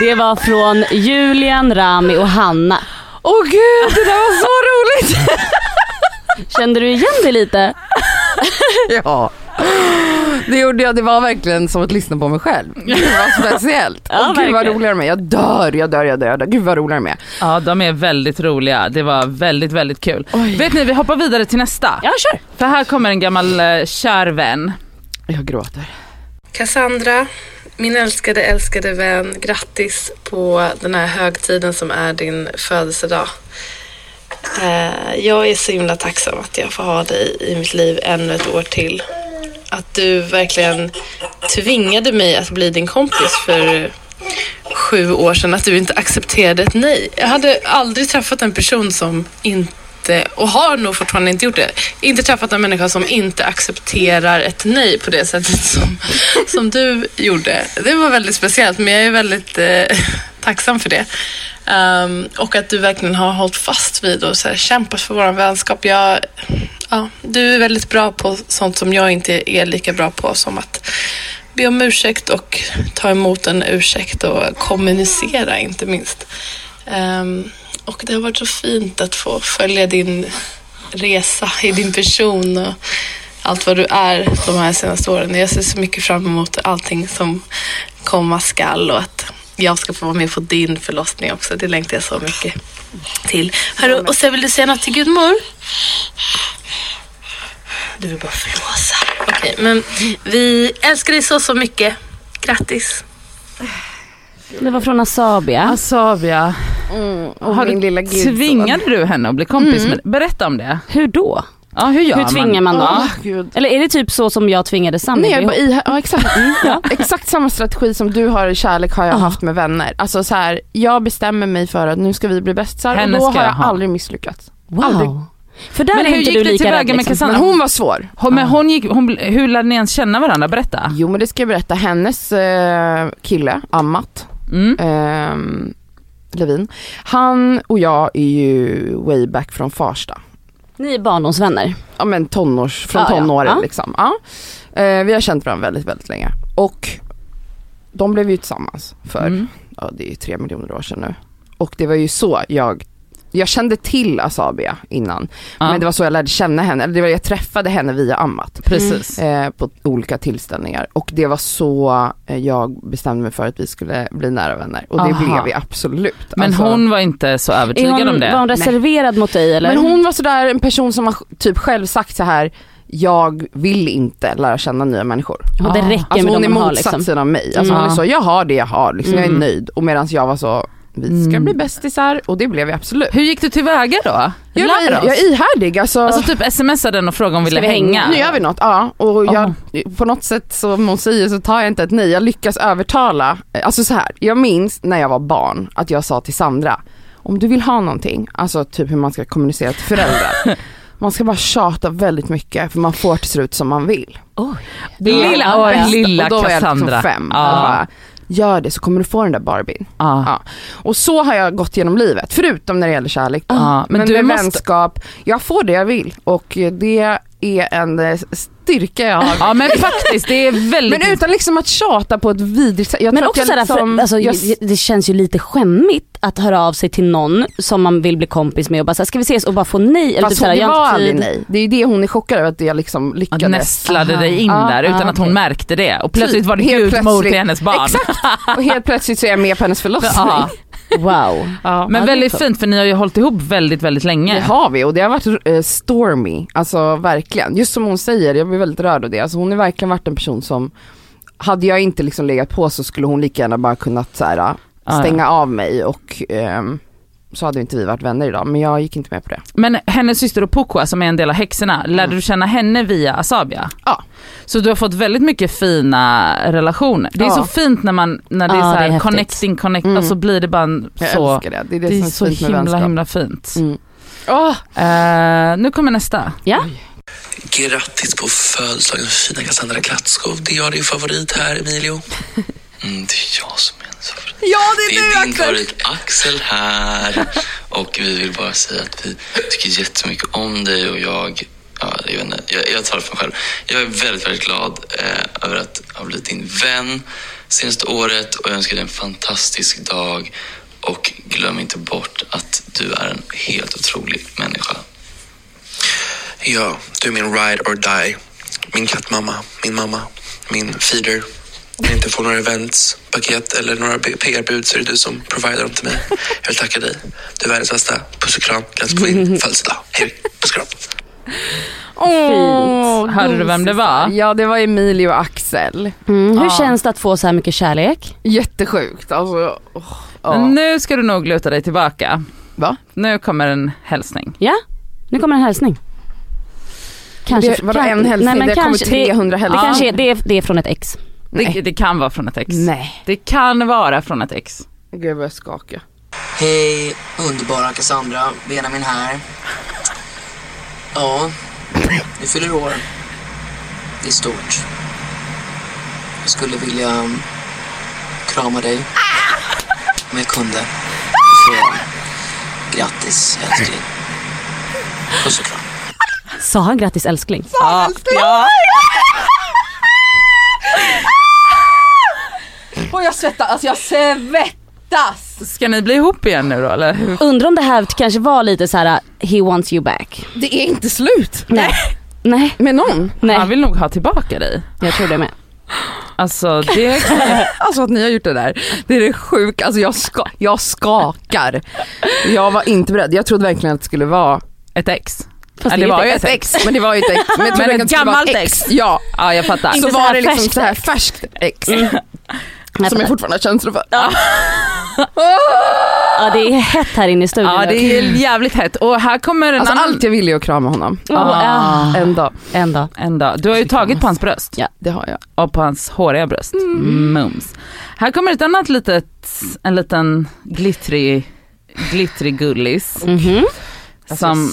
*laughs* Det var från Julian, Rami och Hanna. Åh gud, det där var så roligt! Kände du igen dig lite? *laughs* ja. Det gjorde jag, det var verkligen som att lyssna på mig själv. Gud vad speciellt. Ja, Åh gud vad verkligen. roligare med. Jag dör, jag dör, jag dör, jag dör. Gud vad roligare med. Ja, de är väldigt roliga. Det var väldigt, väldigt kul. Vet ni, vi hoppar vidare till nästa. Ja, kör. För här kommer en gammal eh, kär vän. Jag gråter. Cassandra, min älskade, älskade vän, grattis på den här högtiden som är din födelsedag. Eh, jag är så himla tacksam att jag får ha dig i mitt liv ännu ett år till. Att du verkligen tvingade mig att bli din kompis för sju år sedan, att du inte accepterade ett nej. Jag hade aldrig träffat en person som inte, Eh, och har nog fortfarande inte gjort det, inte träffat en människa som inte accepterar ett nej på det sättet som, som du gjorde. Det var väldigt speciellt, men jag är väldigt eh, tacksam för det. Um, och att du verkligen har hållit fast vid och så här, kämpat för vår vänskap. Jag, ja, du är väldigt bra på sånt som jag inte är lika bra på, som att be om ursäkt och ta emot en ursäkt och kommunicera inte minst. Um, och det har varit så fint att få följa din resa i din person och allt vad du är de här senaste åren. Jag ser så mycket fram emot allting som komma skall och att jag ska få vara med på din förlossning också. Det längtar jag så mycket till. Hörru, och sen vill du säga något till Gudmor? Du vill bara flåsa. Okej, men vi älskar dig så, så mycket. Grattis. Det var från Asabia. Asabia. Och Har min du, lilla gudson. tvingade du henne att bli kompis Mm. med Berätta om det. Hur då? Ja, hur gör Hur tvingar man då? Åh, gud. Eller är det typ så som jag tvingade? Nej, jag i, ja, exakt. ja, exakt samma strategi som du har i kärlek har jag haft med vänner. Alltså så här, jag bestämmer mig för att nu ska vi bli bästisar och då ska har jag ha. aldrig misslyckats. Wow. Aldrig. För där Men hur gick du ni lika tillväga rädd med liksom. Cassandra? Men hon var svår. Hon, men hon gick, hon, hur lärde ni ens känna varandra? Berätta. Jo men det ska jag berätta. Hennes eh, kille, Amat, Mm. ehm, Levin, han och jag är ju way back från Farsta. Ni är barndomsvänner. Ja men tonårs, från Ja, tonåren Ja. liksom. Ja. Eh, vi har känt varandra väldigt, väldigt länge. Och de blev ju tillsammans för, Mm. ja det är ju tre miljoner år sedan nu. Och det var ju så jag, jag kände till Asabia innan. Ja. Men det var så jag lärde känna henne, eller det var jag träffade henne via Amat. Precis. Eh, på olika tillställningar. Och det var så eh, jag bestämde mig för att vi skulle bli nära vänner. Och det Aha. blev vi absolut. Men Alltså- hon var inte så övertygad hon, om det. var hon reserverad mot dig eller? Men hon var sådär en person som har typ själv sagt så här. jag vill inte lära känna nya människor. Och det räcker Alltså med hon är motsatsen liksom. av mig. Alltså Mm. hon är så, jag har det jag har, liksom, jag är Mm. nöjd. Och medan jag var så, vi ska Mm. bli bästisar och det blev vi absolut. Hur gick du tillväga då? Jag, oss. jag är ihärdig alltså. Alltså typ smsade den och frågade om hon Ska ville vi hänga? hänga. nu gör vi något, ja. Och jag, på något sätt som hon säger så tar jag inte ett nej. Jag lyckas övertala. Alltså så här, jag minns när jag var barn att jag sa till Sandra, om du vill ha någonting, alltså typ hur man ska kommunicera till föräldrar. *laughs* Man ska bara tjata väldigt mycket för man får till slut som man vill. Oj. Det Lilla- bästa. lilla och då var jag Cassandra. liksom fem. Ja. Gör det så kommer du få den där Barbien. Ja. Ja. Och så har jag gått genom livet, förutom när det gäller kärlek. Ja, men men du med måste- vänskap, jag får det jag vill och det är en eh, styrka jag har. Ja men faktiskt, det är *laughs* väldigt... Men utan liksom att tjata på ett vidrigt sätt. Men också jag liksom, för, alltså, jag, det känns ju lite skämmigt att höra av sig till någon som man vill bli kompis med och bara såhär, ska vi ses och bara få nej? Eller typ fast jag har var inte aldrig nej. Det är ju det hon är chockad över att jag liksom att lyckades. nästlade Aha. dig in Ja, där utan ja, att hon okej. märkte det. Och plötsligt var det plötsligt. till hennes barn. Exakt. *laughs* Och helt plötsligt så är jag med på hennes förlossning. Wow. Ja. Men Ja, det är väldigt så. fint för ni har ju hållit ihop väldigt, väldigt länge. Det har vi och det har varit eh, stormy, alltså verkligen. Just som hon säger, jag blir väldigt rörd av det. Alltså hon har verkligen varit en person som, hade jag inte liksom legat på så skulle hon lika gärna bara kunnat så här. Stänga av mig och ehm, så hade inte vi varit vänner idag. Men jag gick inte med på det. Men hennes syster Opokwa som är en del av häxorna, lärde du känna henne via Asabia? Ja. Så du har fått väldigt mycket fina relationer. Det är Ja. så fint när man, när det är Ja, så det är här häftigt. connecting, connect, Mm. och så blir det bara en Jag så, älskar det. Det är det, det är som så himla vänskap. himla fint. Mm. Åh, Eh, nu kommer nästa. Ja. Grattis på födelsedagen fina Cassandra Klatskov. Det är jag din favorit här Emilio. *laughs* Mm, det är jag som är hennes favorit. Ja Det är din favorit Axel här. *laughs* Och vi vill bara säga att vi tycker jättemycket om dig och jag Ja, jag, vet inte, jag, jag det för mig själv. Jag är väldigt, väldigt glad eh, över att ha blivit din vän senaste året och jag önskar dig en fantastisk dag. Och glöm inte bort att du är en helt otrolig människa. Ja, du är min ride or die. Min kattmamma, min mamma, min feeder. Om jag inte får några events, paket eller några PR-bud så är det du som provider dem till mig. Jag vill tacka dig. Du är världens bästa. Puss och kram. Grattis på din födelsedag. Hej, puss och kram. Åh, Hörde du vem det var? Ja det var Emilie och Axel. Mm, hur Ja. känns det att få så här mycket kärlek? Jättesjukt. Alltså, åh, ja. Men nu ska du nog luta dig tillbaka. Va? Nu kommer en hälsning. Ja, nu kommer en hälsning. Det- vadå, en hälsning? Det kommit 300 det, hälsningar. det, kanske är, det, är, det är från ett ex. Det, det kan vara från ett ex. Nej. Det kan vara från ett ex. Gud jag börjar skaka. Hej, underbara Cassandra. Benjamin här. Ja, du fyller år. Det är stort. Jag skulle vilja krama dig. Om jag kunde. Så, grattis älskling. Puss och kram. Sa han grattis älskling? Ja. ja. Åh jag svettas, alltså jag svettas! Ska ni bli ihop igen nu då eller? Undrar om det här kanske var lite så här: he wants you back. Det är inte slut. Nej. Nej. Med någon. Nej. Han vill nog ha tillbaka dig. Jag tror det med. Alltså det *laughs* Alltså att ni har gjort det där, det är det sjuka, alltså jag, ska, jag skakar. Jag var inte beredd, jag trodde verkligen att det skulle vara ett ex. Fast det, var ju ett ex, men det var ju ett ex. Men, *laughs* Men ett gammalt ex. Ja, Ja jag fattar. så Inte så var här det liksom färskt så här färskt ex. *laughs* Som jag fortfarande har känslor för. *laughs* Ja det är hett här inne i studion. Ja det är jävligt hett och här kommer en Alltså annan... allt jag ville är att krama honom. Ah. En dag. En dag. En dag. Du har ju tagit på hans bröst. Ja. Det har jag. Och på hans håriga bröst. Mm. Mums. Här kommer ett annat litet, en liten glittrig, glittrig gullis. Mhm. Som,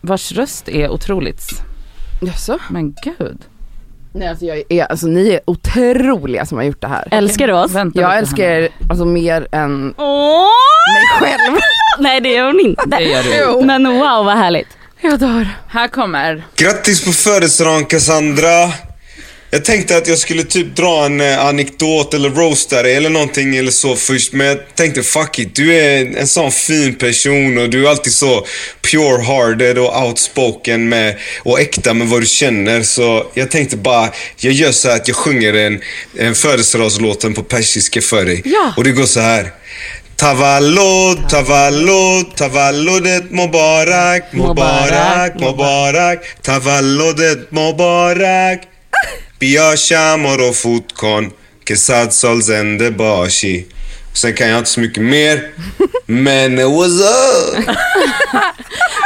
vars röst är otroligt. Jaså? Men gud. Nej, alltså, jag är, alltså ni är otroliga som har gjort det här. Älskar du oss? Vänta Jag älskar er alltså, mer än Åh! mig själv. *laughs* Nej det gör hon inte. Det gör du. Jo. Men wow vad härligt. Jag dör. Här kommer, Grattis på födelsedagen Cassandra! Jag tänkte att jag skulle typ dra en eh, anekdot eller roasta dig eller någonting eller så först men jag tänkte fuck it, du är en sån fin person och du är alltid så pure-hearted och outspoken med, och äkta med vad du känner så jag tänkte bara, jag gör så här att jag sjunger en, en födelsedagslåten på persiska för dig. Ja. Och det går så här. Tavallod, tavallod, tavallodet mubarak, mubarak, mubarak, tavallodet mubarak. Bia shamor och fotkon, ke satsol zende bashi. Sen kan jag inte så mycket mer, *laughs* men what's up? *laughs*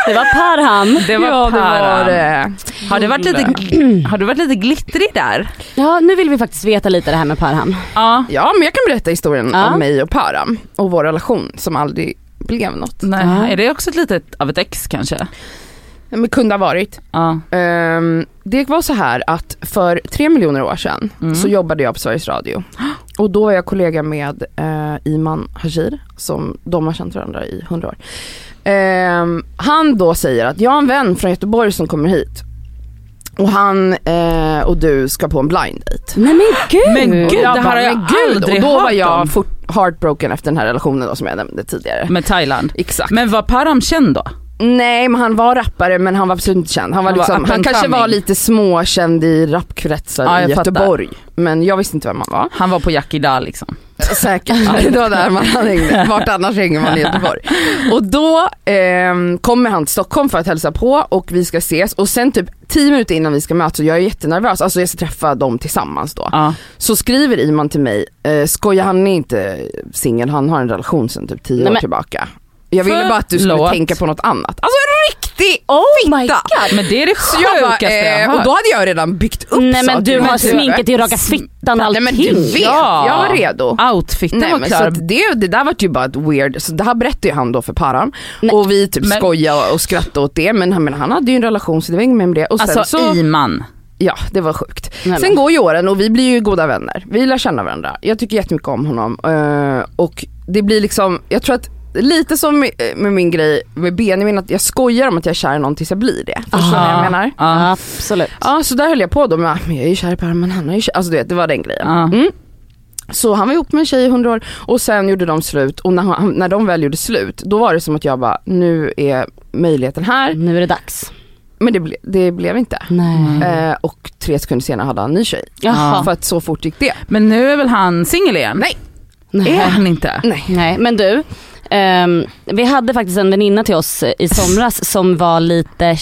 Det var Parhan. Det var ja, Parhan. Det var det. Har, du varit lite, har du varit lite glittrig där? Ja, nu vill vi faktiskt veta lite det här med Parhan. Ja, ja men jag kan berätta historien ja. om mig och Parhan och vår relation som aldrig blev något. Nej, Är det också ett litet av ett ex kanske? Men kunde ha varit. Ja. Ehm, det var så här att för tre miljoner år sedan Mm. så jobbade jag på Sveriges Radio. *gasps* Och då var jag kollega med eh, Iman Hajir som de har känt varandra i hundra år. Ehm, han då säger att jag har en vän från Göteborg som kommer hit. Och han eh, och du ska på en blind date. Nej men gud. Men gud, jag det här har jag men gud. aldrig Och då var hört jag fort heartbroken efter den här relationen då, som jag nämnde tidigare. Med Thailand. Exakt. Men var Param känd då? Nej men han var rappare men han var absolut inte känd. Han, var Han var liksom, up han kanske var lite småkänd i rapkretsar Ja, i jag fattar. Göteborg. Men jag visste inte vem han var. Han var på Jack idag liksom. Säkert, det var där man hängde. Vart annars hänger man i Göteborg. Och då ehm, kommer han till Stockholm för att hälsa på och vi ska ses och sen typ 10 minuter innan vi ska mötas jag är jättenervös, alltså jag ska träffa dem tillsammans då. Ja. Så skriver Iman till mig, eh, skoja han är inte singel, han har en relation sedan typ 10 Nej, år men- tillbaka. Jag ville bara att du skulle Förlåt. tänka på något annat. Alltså en riktig Oh fitta! my god. Men det är det Så jag bara, sjukaste jag eh, har och då hade jag redan byggt upp Nej men du har sminket i raka fittan och Nej men allting. du vet, Ja. jag var redo. Outfiten Nej, var men så klar. att det, det där var ju bara ett weird, så det här berättade ju han då för Paran Nej, och vi typ men- skojade och skrattade åt det men han, men han hade ju en relation så det var inget mer med det. Och sen Alltså så, Iman. ja det var sjukt. Nej, Sen går ju åren och vi blir ju goda vänner. Vi lär känna varandra. Jag tycker jättemycket om honom eh, och det blir liksom, jag tror att lite som med, min grej med Benjamin, att jag skojar om att jag är kär i någon tills jag blir det. Förstår ni vad jag menar? Ja. Absolut. Ja så där höll jag på då med, men jag är ju kär i Per men han är ju kär, alltså du vet det var den grejen. Mm. Så han var ihop med en tjej i hundra år och sen gjorde de slut och när, han, när de väl gjorde slut då var det som att jag bara, nu är möjligheten här. Nu är det dags. Men det, ble, det blev inte. Eh, och tre sekunder senare hade han en ny tjej. Jaha. För att så fort gick det. Men nu är väl han singel igen? Nej. Nej. Är han inte? Nej. Nej men du, ehm, vi hade faktiskt en väninna till oss i somras som var lite,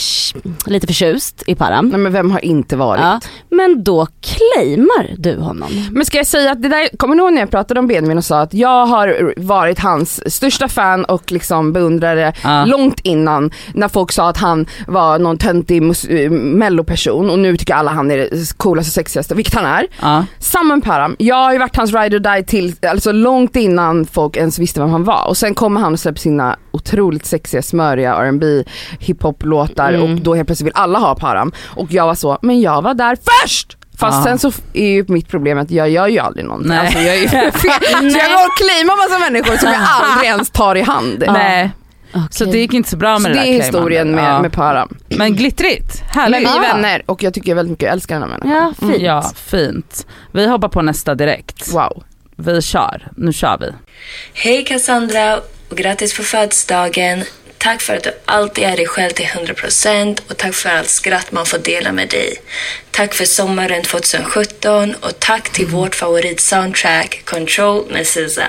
lite förtjust i Param. Nej men vem har inte varit? Ja, men då claimar du honom. Men ska jag säga att det där, kommer ni ihåg när jag pratade om Benjamin och sa att jag har varit hans största fan och liksom beundrare Ja. långt innan när folk sa att han var någon töntig melloperson och nu tycker alla han är det coolaste och sexigaste, vilket han är. Ja. Samma med Param, jag har ju varit hans ride or die till, alltså långt innan folk ens visste vem han var och sen kommer han och släpper sina otroligt sexiga smöriga R&B hiphop låtar Mm. och då helt plötsligt vill alla ha Param och jag var så, men jag var där först! Fast Ja. sen så är ju mitt problem att jag gör ju aldrig någonting. Nej. Alltså jag är ju fel. *laughs* Så *laughs* jag går och claimar massa människor som jag *laughs* aldrig ens tar i hand. Nej. Så det gick inte så bra med Så det det där är historien med, Ja. med Param. Men glittrigt, härligt. Men vi är vänner och jag tycker väldigt mycket, jag älskar den här människan. Ja, fint. Ja, fint. Vi hoppar på nästa direkt. Wow. Vi kör, nu kör vi. Hej Cassandra och grattis på födelsedagen. Tack för att du alltid är dig själv till 100% och tack för allt skratt man får dela med dig. Tack för sommaren 2017 och tack till vårt favoritsoundtrack Control med SZA.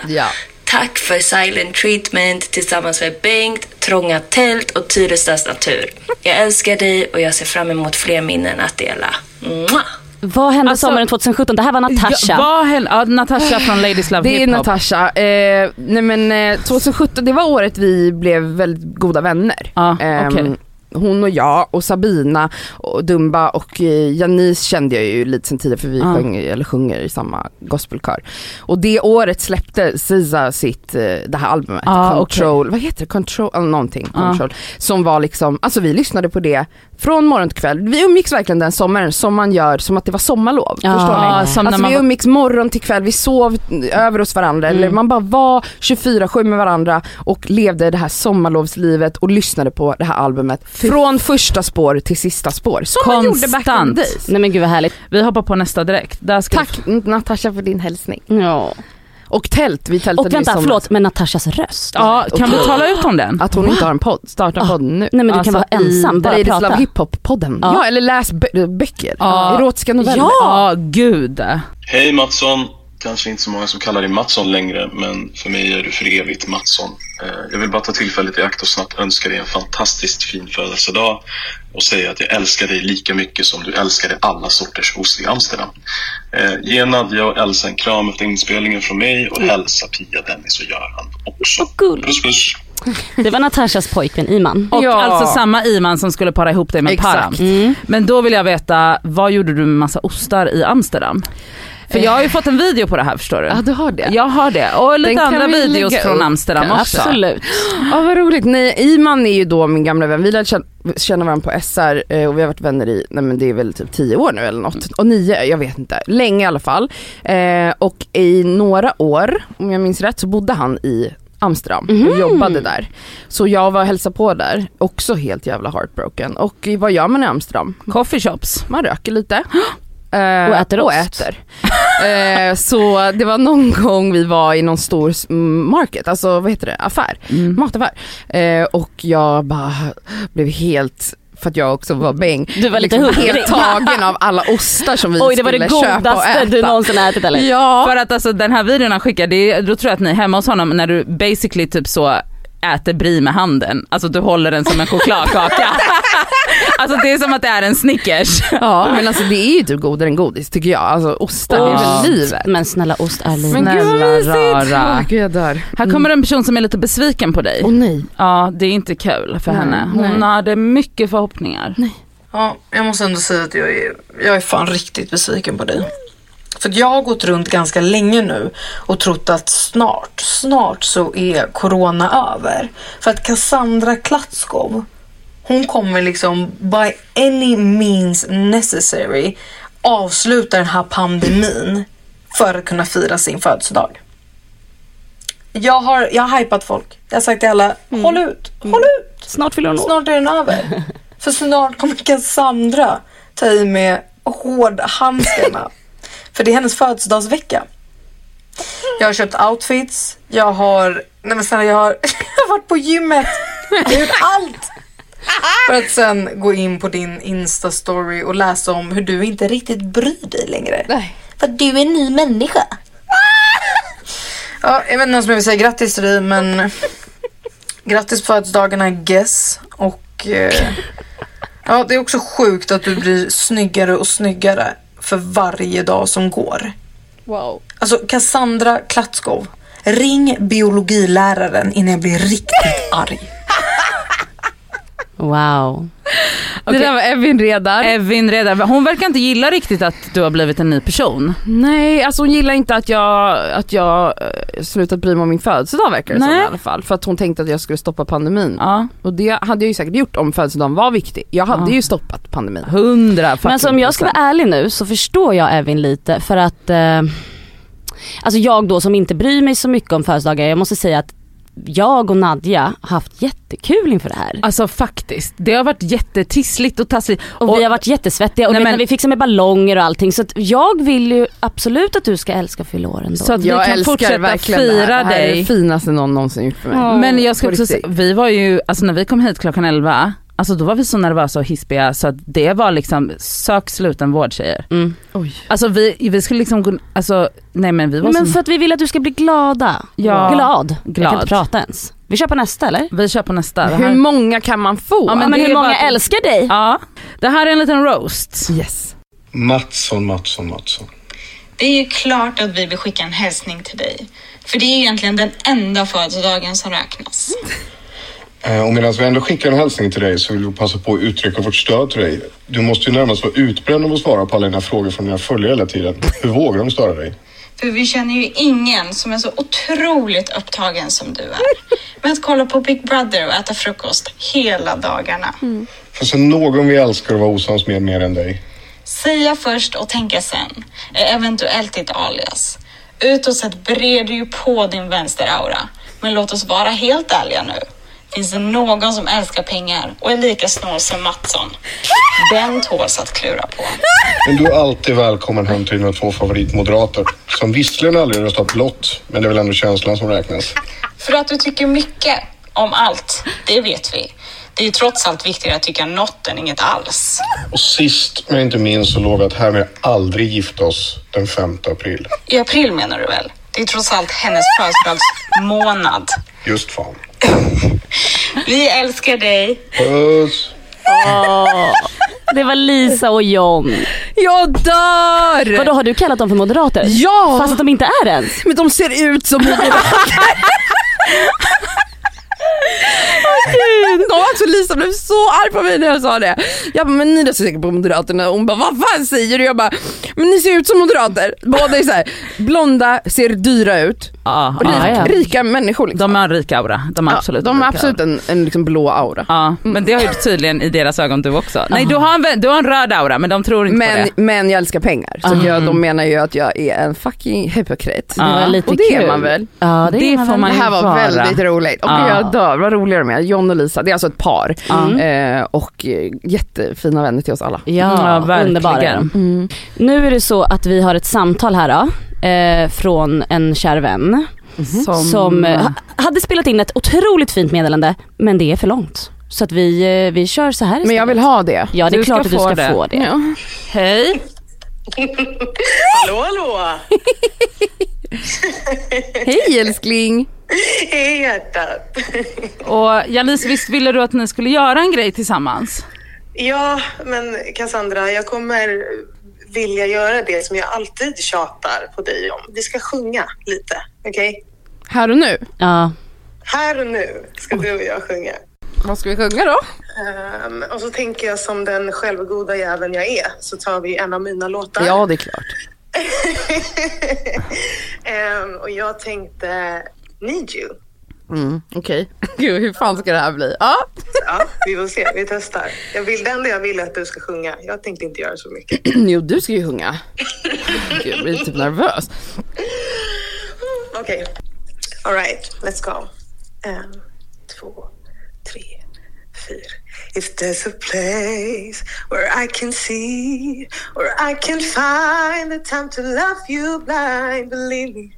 Tack för Silent Treatment tillsammans med Bengt, Trånga Tält och Tyrestads Natur. Jag älskar dig och jag ser fram emot fler minnen att dela. Mwah! Vad hände sommaren 2017? Det här var Natasha. Alltså, Ja, vad hände? Ja, Natasha *laughs* från Ladies Love Det är. Natasha. Eh, nej men eh, 2017, det var året vi blev väldigt goda vänner. Ehm, okej. Hon och jag och Sabina och Dumba och eh, Janice kände jag ju lite sen tidigare för vi Ja. sjöng, eller sjunger i samma gospelkör. Och det året släppte SZA sitt, eh, det här albumet, Ah, Control, vad heter det? Control, eller någonting, Ah. Control. Som var liksom, alltså vi lyssnade på det från morgon till kväll. Vi umgicks verkligen den sommaren som man gör som att det var sommarlov. Ja, förstår ni? Alltså man vi umgicks morgon till kväll, vi sov över hos varandra eller Mm. man bara var 24-7 med varandra och levde det här sommarlovslivet och lyssnade på det här albumet från första spår till sista spår. Som man gjorde back in Konstant. days. Nej men gud vad härligt. Vi hoppar på nästa direkt. Där ska Tack Natasha för din hälsning. Ja. Och tält, vi tältade Och vänta, förlåt, men Natashas röst. Ja, kan vi tala ut om den? Att hon inte har en podd, starta en podd nu. Nej men du kan vara ensam, bara Ladies prata. Love Hiphop podden. Ja. Ja. eller läs bö- böcker, Ja. erotiska noveller. Ja, gud. Hej Mattsson! Kanske inte så många som kallar dig Mattsson längre, men för mig är du för evigt Mattsson. Eh, Jag vill bara ta tillfället i akt och snabbt önska dig en fantastiskt fin födelsedag och säga att jag älskar dig lika mycket som du älskade alla sorters ost i Amsterdam. Eh, Ge Nadja och Elsa en kram efter inspelningen från mig och hälsa Pia, Dennis och Göran också. Puss puss! Det var Natashas pojkvän Iman. Och alltså samma Iman som skulle para ihop dig med. Param. Mm. Men då vill jag veta, vad gjorde du med massa ostar i Amsterdam? För jag har ju fått en video på det här förstår du. Ja du har det. Jag har det och lite Den andra vi videos från upp, Amsterdam också. Absolut. *gasps* Ja vad roligt. Nej, Iman är ju då min gamla vän. Vi lärde känna, varandra på SR eh, och vi har varit vänner i, nej men det är väl typ tio år nu eller något. Och nio, jag vet inte. Länge i alla fall. Eh, och i några år, om jag minns rätt, så bodde han i Amsterdam och Mhm. jobbade där. Så jag var och hälsade på där, också helt jävla heartbroken. Och vad gör man i Amsterdam? Coffee shops. Man röker lite. *gasps* Eh, Och äter och ost. äter. Eh, så det var någon *laughs* gång vi var i någon stor market, alltså vad heter det, affär, Mm. mataffär. Eh, och jag bara blev helt för att jag också var bäng. Du var lite liksom hungrig. helt tagen av alla ostar som vi Oj det var skulle det köpa och godaste äta. du någonsin ätit eller? Ja. För att alltså den här videon han skickar, det är, då tror jag att ni är hemma hos honom när du basically typ så äter brie med handen. Alltså du håller den som en chokladkaka. *laughs* alltså det är som att det är en Snickers. Ja men alltså det är ju typ godare än godis tycker jag. Alltså ostar, det är Ost. väl livet. Men snälla ost är livet. Men gud rara. Gud jag dör. Här kommer en person som är lite besviken på dig. Åh nej. Ja det är inte kul för Nej, henne. Hon nej. hade mycket förhoppningar. Ja, jag måste ändå säga att jag är, jag är fan riktigt besviken på dig. För jag har gått runt ganska länge nu och trott att snart, snart så är corona över. För att Cassandra Klatskov, hon kommer liksom by any means necessary avsluta den här pandemin för att kunna fira sin födelsedag. Jag har, jag har hypat folk. Jag har sagt till alla, håll ut, håll ut. Snart fyller hon. Snart är den över. *laughs* För snart kommer Cassandra ta i med hårdhandskarna. För det är hennes födelsedagsvecka. Jag har köpt outfits, jag har, nej men snälla jag har, *laughs* jag har varit på gymmet. Jag har gjort allt. För att sen gå in på din Insta-story och läsa om hur du inte riktigt bryr dig längre. Nej. För att du är en ny människa. Ja, jag vet inte om jag vill säga grattis till dig men grattis på födelsedagarna Guess. Och eh, ja, det är också sjukt att du blir snyggare och snyggare för varje dag som går. Wow. Alltså Cassandra Klatskov, ring biologiläraren innan jag blir riktigt arg. Wow. Det där var Evin Redar. Evin Redar, hon verkar inte gilla riktigt att du har blivit en ny person. Nej, alltså hon gillar inte att jag, att jag eh, slutat bry mig om min födelsedag verkar det som i alla fall. För att hon tänkte att jag skulle stoppa pandemin. Ja. Och det hade jag ju säkert gjort om födelsedagen var viktig. Jag hade Ja. ju stoppat pandemin. Hundra Men alltså om jag ska vara ärlig nu så förstår jag Evin lite för att eh, Alltså jag då som inte bryr mig så mycket om födelsedagar, jag måste säga att jag och Nadja haft jättekul inför det här. Alltså faktiskt, det har varit jättetissligt och tassligt. Och, vi har varit jättesvettiga och Nej, men- när vi fixar med ballonger och allting så att jag vill ju absolut att du ska älska att fylla år ändå. Så att vi jag kan älskar fortsätta verkligen det här. fira Det här är dig. det finaste någon någonsin gjort för mig. Men jag ska också säga, vi var ju, alltså när vi kom hit klockan 11, alltså då var vi så nervösa och hispiga så att det var liksom sök sluten vård tjejer. Mm. Oj. Alltså vi, vi skulle liksom gå, alltså nej men vi var Men så, för att vi vill att du ska bli glada. Ja. Glad. Jag Glad. kan inte prata ens. Vi kör på nästa eller? vi kör på nästa. Det Hur här, många kan man få? Ja, Men, det hur många bara- älskar dig? ja, det här är en liten roast. Yes. Mattsson, Mattsson, Mattsson. Det är ju klart att vi vill skicka en hälsning till dig. För det är egentligen den enda födelsedagen som räknas. Eh, Och medan vi ändå skickar en hälsning till dig så vill vi passa på att uttrycka vårt stöd till dig. Du måste ju närmast vara utbränd av att svara på alla dina frågor från dina följare hela tiden. Hur vågar de störa dig? För vi känner ju ingen som är så otroligt upptagen som du är. Med att kolla på Big Brother och äta frukost hela dagarna. Finns det någon vi älskar och vara osams med mer än dig? Säga först och tänka sen är eventuellt ditt alias. Utåt sett breder ju på din vänsteraura. Men låt oss vara helt ärliga nu. Finns det någon som älskar pengar och är lika snål som Mattsson? Den tåls att klura på. Men du är alltid välkommen hem till dina två favoritmoderater. Som visserligen aldrig röstat blått, men det är väl ändå känslan som räknas. För att du tycker mycket om allt, det vet vi. Det är ju trots allt viktigare att tycka något än inget alls. Och sist men inte minst så lovar jag att härmed aldrig gifta oss den 5 april. I april menar du väl? Det är trots allt hennes födelsedagsmånad. Just fan. Vi älskar dig. Puss! Det var Lisa och John. Jag dör! Vadå har du kallat dem för moderater? Ja! Fast att de inte är ens? Men de ser ut som moderater. De alltså Lisa blev så arg på mig när jag sa det. Jag bara, men ni röstar säkert på Moderaterna. Hon bara, vad fan säger du? Jag bara, men ni ser ut som moderater. Båda är så här, blonda, ser dyra ut. Och rik, ja, rika människor liksom. De har en rik aura. De har Ja, absolut de en har absolut aura. en, en liksom blå aura. Ja, men det har ju tydligen i deras ögon du också. Nej du har en, du har en röd aura men de tror inte på Men, det. men jag älskar pengar. Så Mm. jag, de menar ju att jag är en fucking hypokrit. Det var lite och det är kul. man väl? Ja det, Det är man får man Det här var vara. väldigt roligt. Och Ja. jag dör, vad roliga de är. John och Lisa, det är alltså ett par. Eh, och eh, jättefina vänner till oss alla. Ja, Ja, verkligen. underbara är de. Nu är det så att vi har ett samtal här då, eh, från en kär vän Som, som eh, ha- hade spelat in ett otroligt fint meddelande men det är för långt. Så att vi, eh, vi kör så här Men jag vill ha det. Ja det är Du klart att du ska det. få det. Ja. Hej. hallå, hallå! *laughs* Hej älskling. Hej hjärtat! Och Janice, visst ville du att ni skulle göra en grej tillsammans? Ja, men Cassandra, jag kommer vilja göra det som jag alltid tjatar på dig om. Vi ska sjunga lite, okej? Här och nu. Ja. Här och nu ska du och jag sjunga. Vad ska vi sjunga då? Ehm, och så tänker jag som den självgoda jäveln jag är så tar vi en av mina låtar. Ja det är klart. *laughs* Ehm, och jag tänkte Need You. Mm, Okej. *laughs* Gud hur fan ska det här bli? Ja. Ja, vi får se. Vi testar. Jag vill, det enda jag vill är att du ska sjunga. Jag tänkte inte göra så mycket. *clears throat* jo du ska ju sjunga. Gud jag blir typ nervös. Okej. All right, let's go. En, två, tre, fyra. If there's a place where I can see, where I can find the time to love you blind, believe me.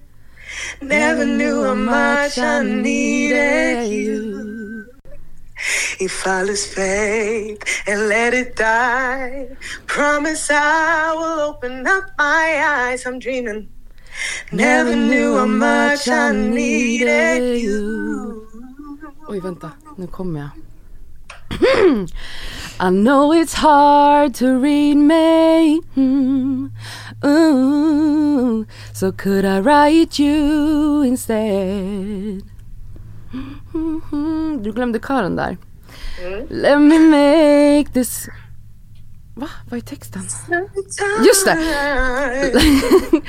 Never knew how much I needed you. If I lose faith and let it die, promise I will open up my eyes. I'm dreaming. Never knew how much I needed you. Oj vänta, nu kommer jag. *clears throat* I know it's hard to read me mm. Ooh. So could I write you instead Mhm. Du glömde kören där Let me make this Va? Vad är texten? Just det! *laughs*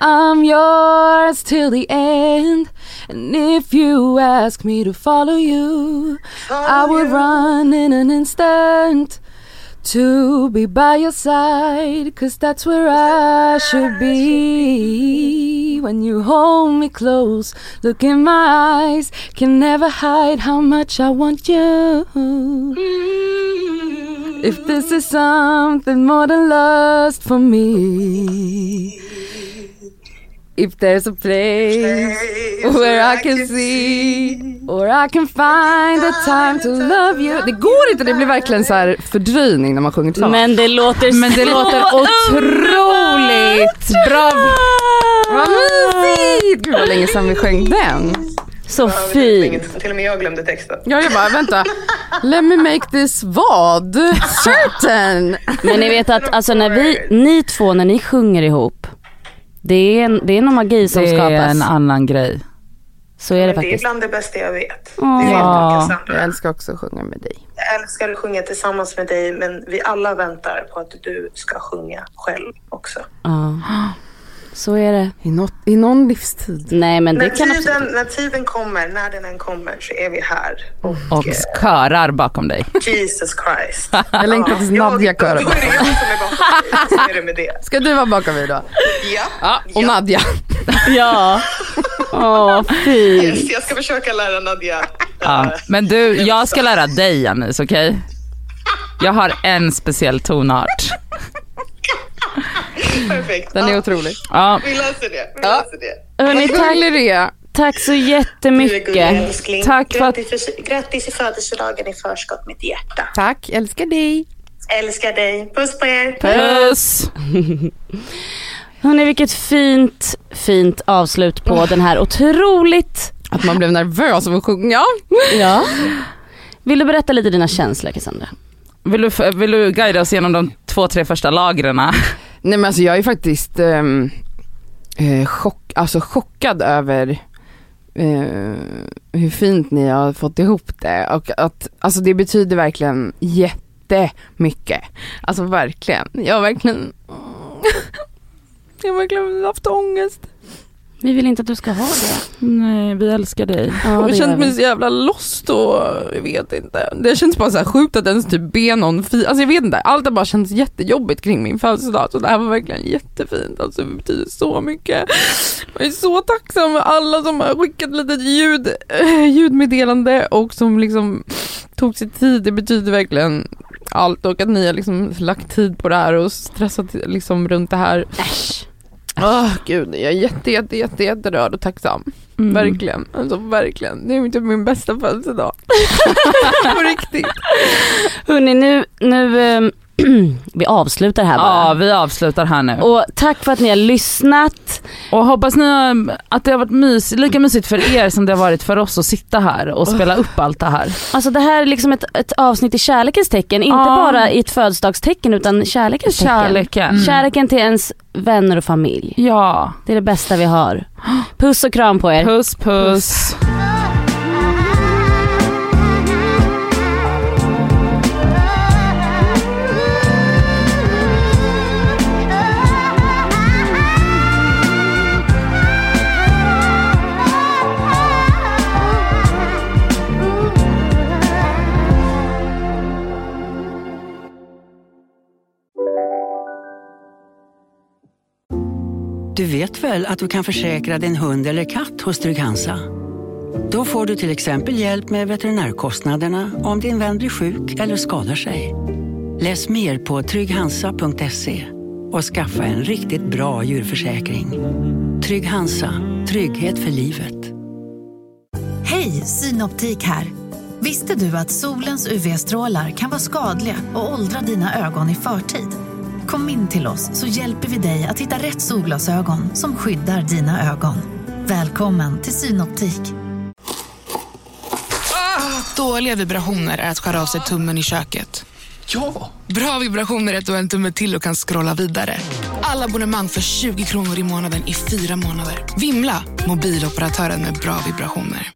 I'm yours till the end And if you ask me to follow you I would run in an instant To be by your side Cause that's where I should be when you hold me close. Look in my eyes, can never hide how much I want you. If this is something more than lust for me. If there's a place where I can see or I can find the time to love you. Det går inte, det blir verkligen så här fördröjning när man sjunger tillsammans. Men det låter Men det så låter otroligt bra. Vad mysigt! Gud vad länge sedan vi sjöng den. Så fint. Till och med jag glömde texten. Ja jag bara vänta, let me make this vad? *laughs* Certain. Men ni vet att alltså när vi, ni två när ni sjunger ihop. Det är, en, det är någon magi som Det är skapas. en annan grej. Så är det Det är faktiskt. bland det bästa jag vet. Det du, Ja. Jag älskar också att sjunga med dig. Jag älskar att sjunga tillsammans med dig, men vi alla väntar på att du ska sjunga själv också. Ja. Så är det. I, något, I någon livstid. Nej men det När kan tiden, absolut när tiden kommer, när den än kommer, så är vi här. Och, Och körar bakom dig. Jesus Christ. *laughs* Jag längtar tills Nadja körar Då är det jag som är bakom dig. Så är det med det. Ska du vara bakom mig då? Ja. Ja, och Nadja. *laughs* Ja. Åh fint. Yes, jag ska försöka lära Nadja. Ja. Men du, jag ska lära dig Janice, okej? Jag har en speciell tonart. *laughs* Perfekt. Den är otrolig. Ja. Vi löser det. Vi löser det. Hörni. Tack så jättemycket. Tack för att- grattis, för, grattis i födelsedagen i förskott, mitt hjärta. Tack, älskar dig. Älskar dig. Puss på er. Puss! Hörni vilket fint, fint avslut på den här otroligt, Att man blev nervös av att sjunga. ja. Vill du berätta lite dina känslor Cassandra? Vill du, vill du guida oss genom de två, tre första lagren? *laughs* Nej men alltså jag är faktiskt ehm, eh, chock, alltså chockad över eh, hur fint ni har fått ihop det och att alltså det betyder verkligen jättemycket. Alltså verkligen. Jag har verkligen *laughs* jag har verkligen haft ångest. Vi vill inte att du ska ha det. Nej, vi älskar dig. Ja, jag det känt mig vi. så jävla lost och jag vet inte. Det känns bara så här sjukt att ens typ be någon fi- alltså jag vet inte, allt har bara känts jättejobbigt kring min födelsedag så det här var verkligen jättefint. Alltså det betyder så mycket. Jag är så tacksam för alla som har skickat litet ljud, eh, ljudmeddelande och som liksom tog sig tid. Det betyder verkligen allt och att ni har liksom lagt tid på det här och stressat liksom runt det här. Äsch. Åh gud, jag är jätte, jätte, jätte, jätterörd och tacksam. Mm. Verkligen, alltså verkligen. Det är typ min bästa födelsedag. *laughs* På riktigt. Hörni nu, nu ehm, *clears throat* vi avslutar här bara. Ja, vi avslutar här nu. Och tack för att ni har lyssnat. Och hoppas ni har, att det har varit mys, lika mysigt för er som det har varit för oss att sitta här och spela upp allt det här. Alltså det här är liksom ett, ett avsnitt i kärlekens tecken, inte Ja. bara i ett födelsedagstecken utan kärlekens tecken. Kärleken. Mm. Kärleken till ens vänner och familj. Ja. Det är det bästa vi har. *gasps* Puss och kram på er. Puss puss. Du vet väl att du kan försäkra din hund eller katt hos Trygg-Hansa? Då får du till exempel hjälp med veterinärkostnaderna om din vän blir sjuk eller skadar sig. Läs mer på trygghansa.se och skaffa en riktigt bra djurförsäkring. Trygg-Hansa, trygghet för livet. Hej, Synoptik här. Visste du att solens UV-strålar kan vara skadliga och åldra dina ögon i förtid? Kom in till oss så hjälper vi dig att hitta rätt solglasögon som skyddar dina ögon. Välkommen till Synoptik. Dåliga vibrationer är att skära av sig tummen i köket. Ja! Bra vibrationer är att du har en tumme till och kan scrolla vidare. Alla abonnemang för 20 kronor i månaden i fyra månader. Vimla! Mobiloperatören med bra vibrationer.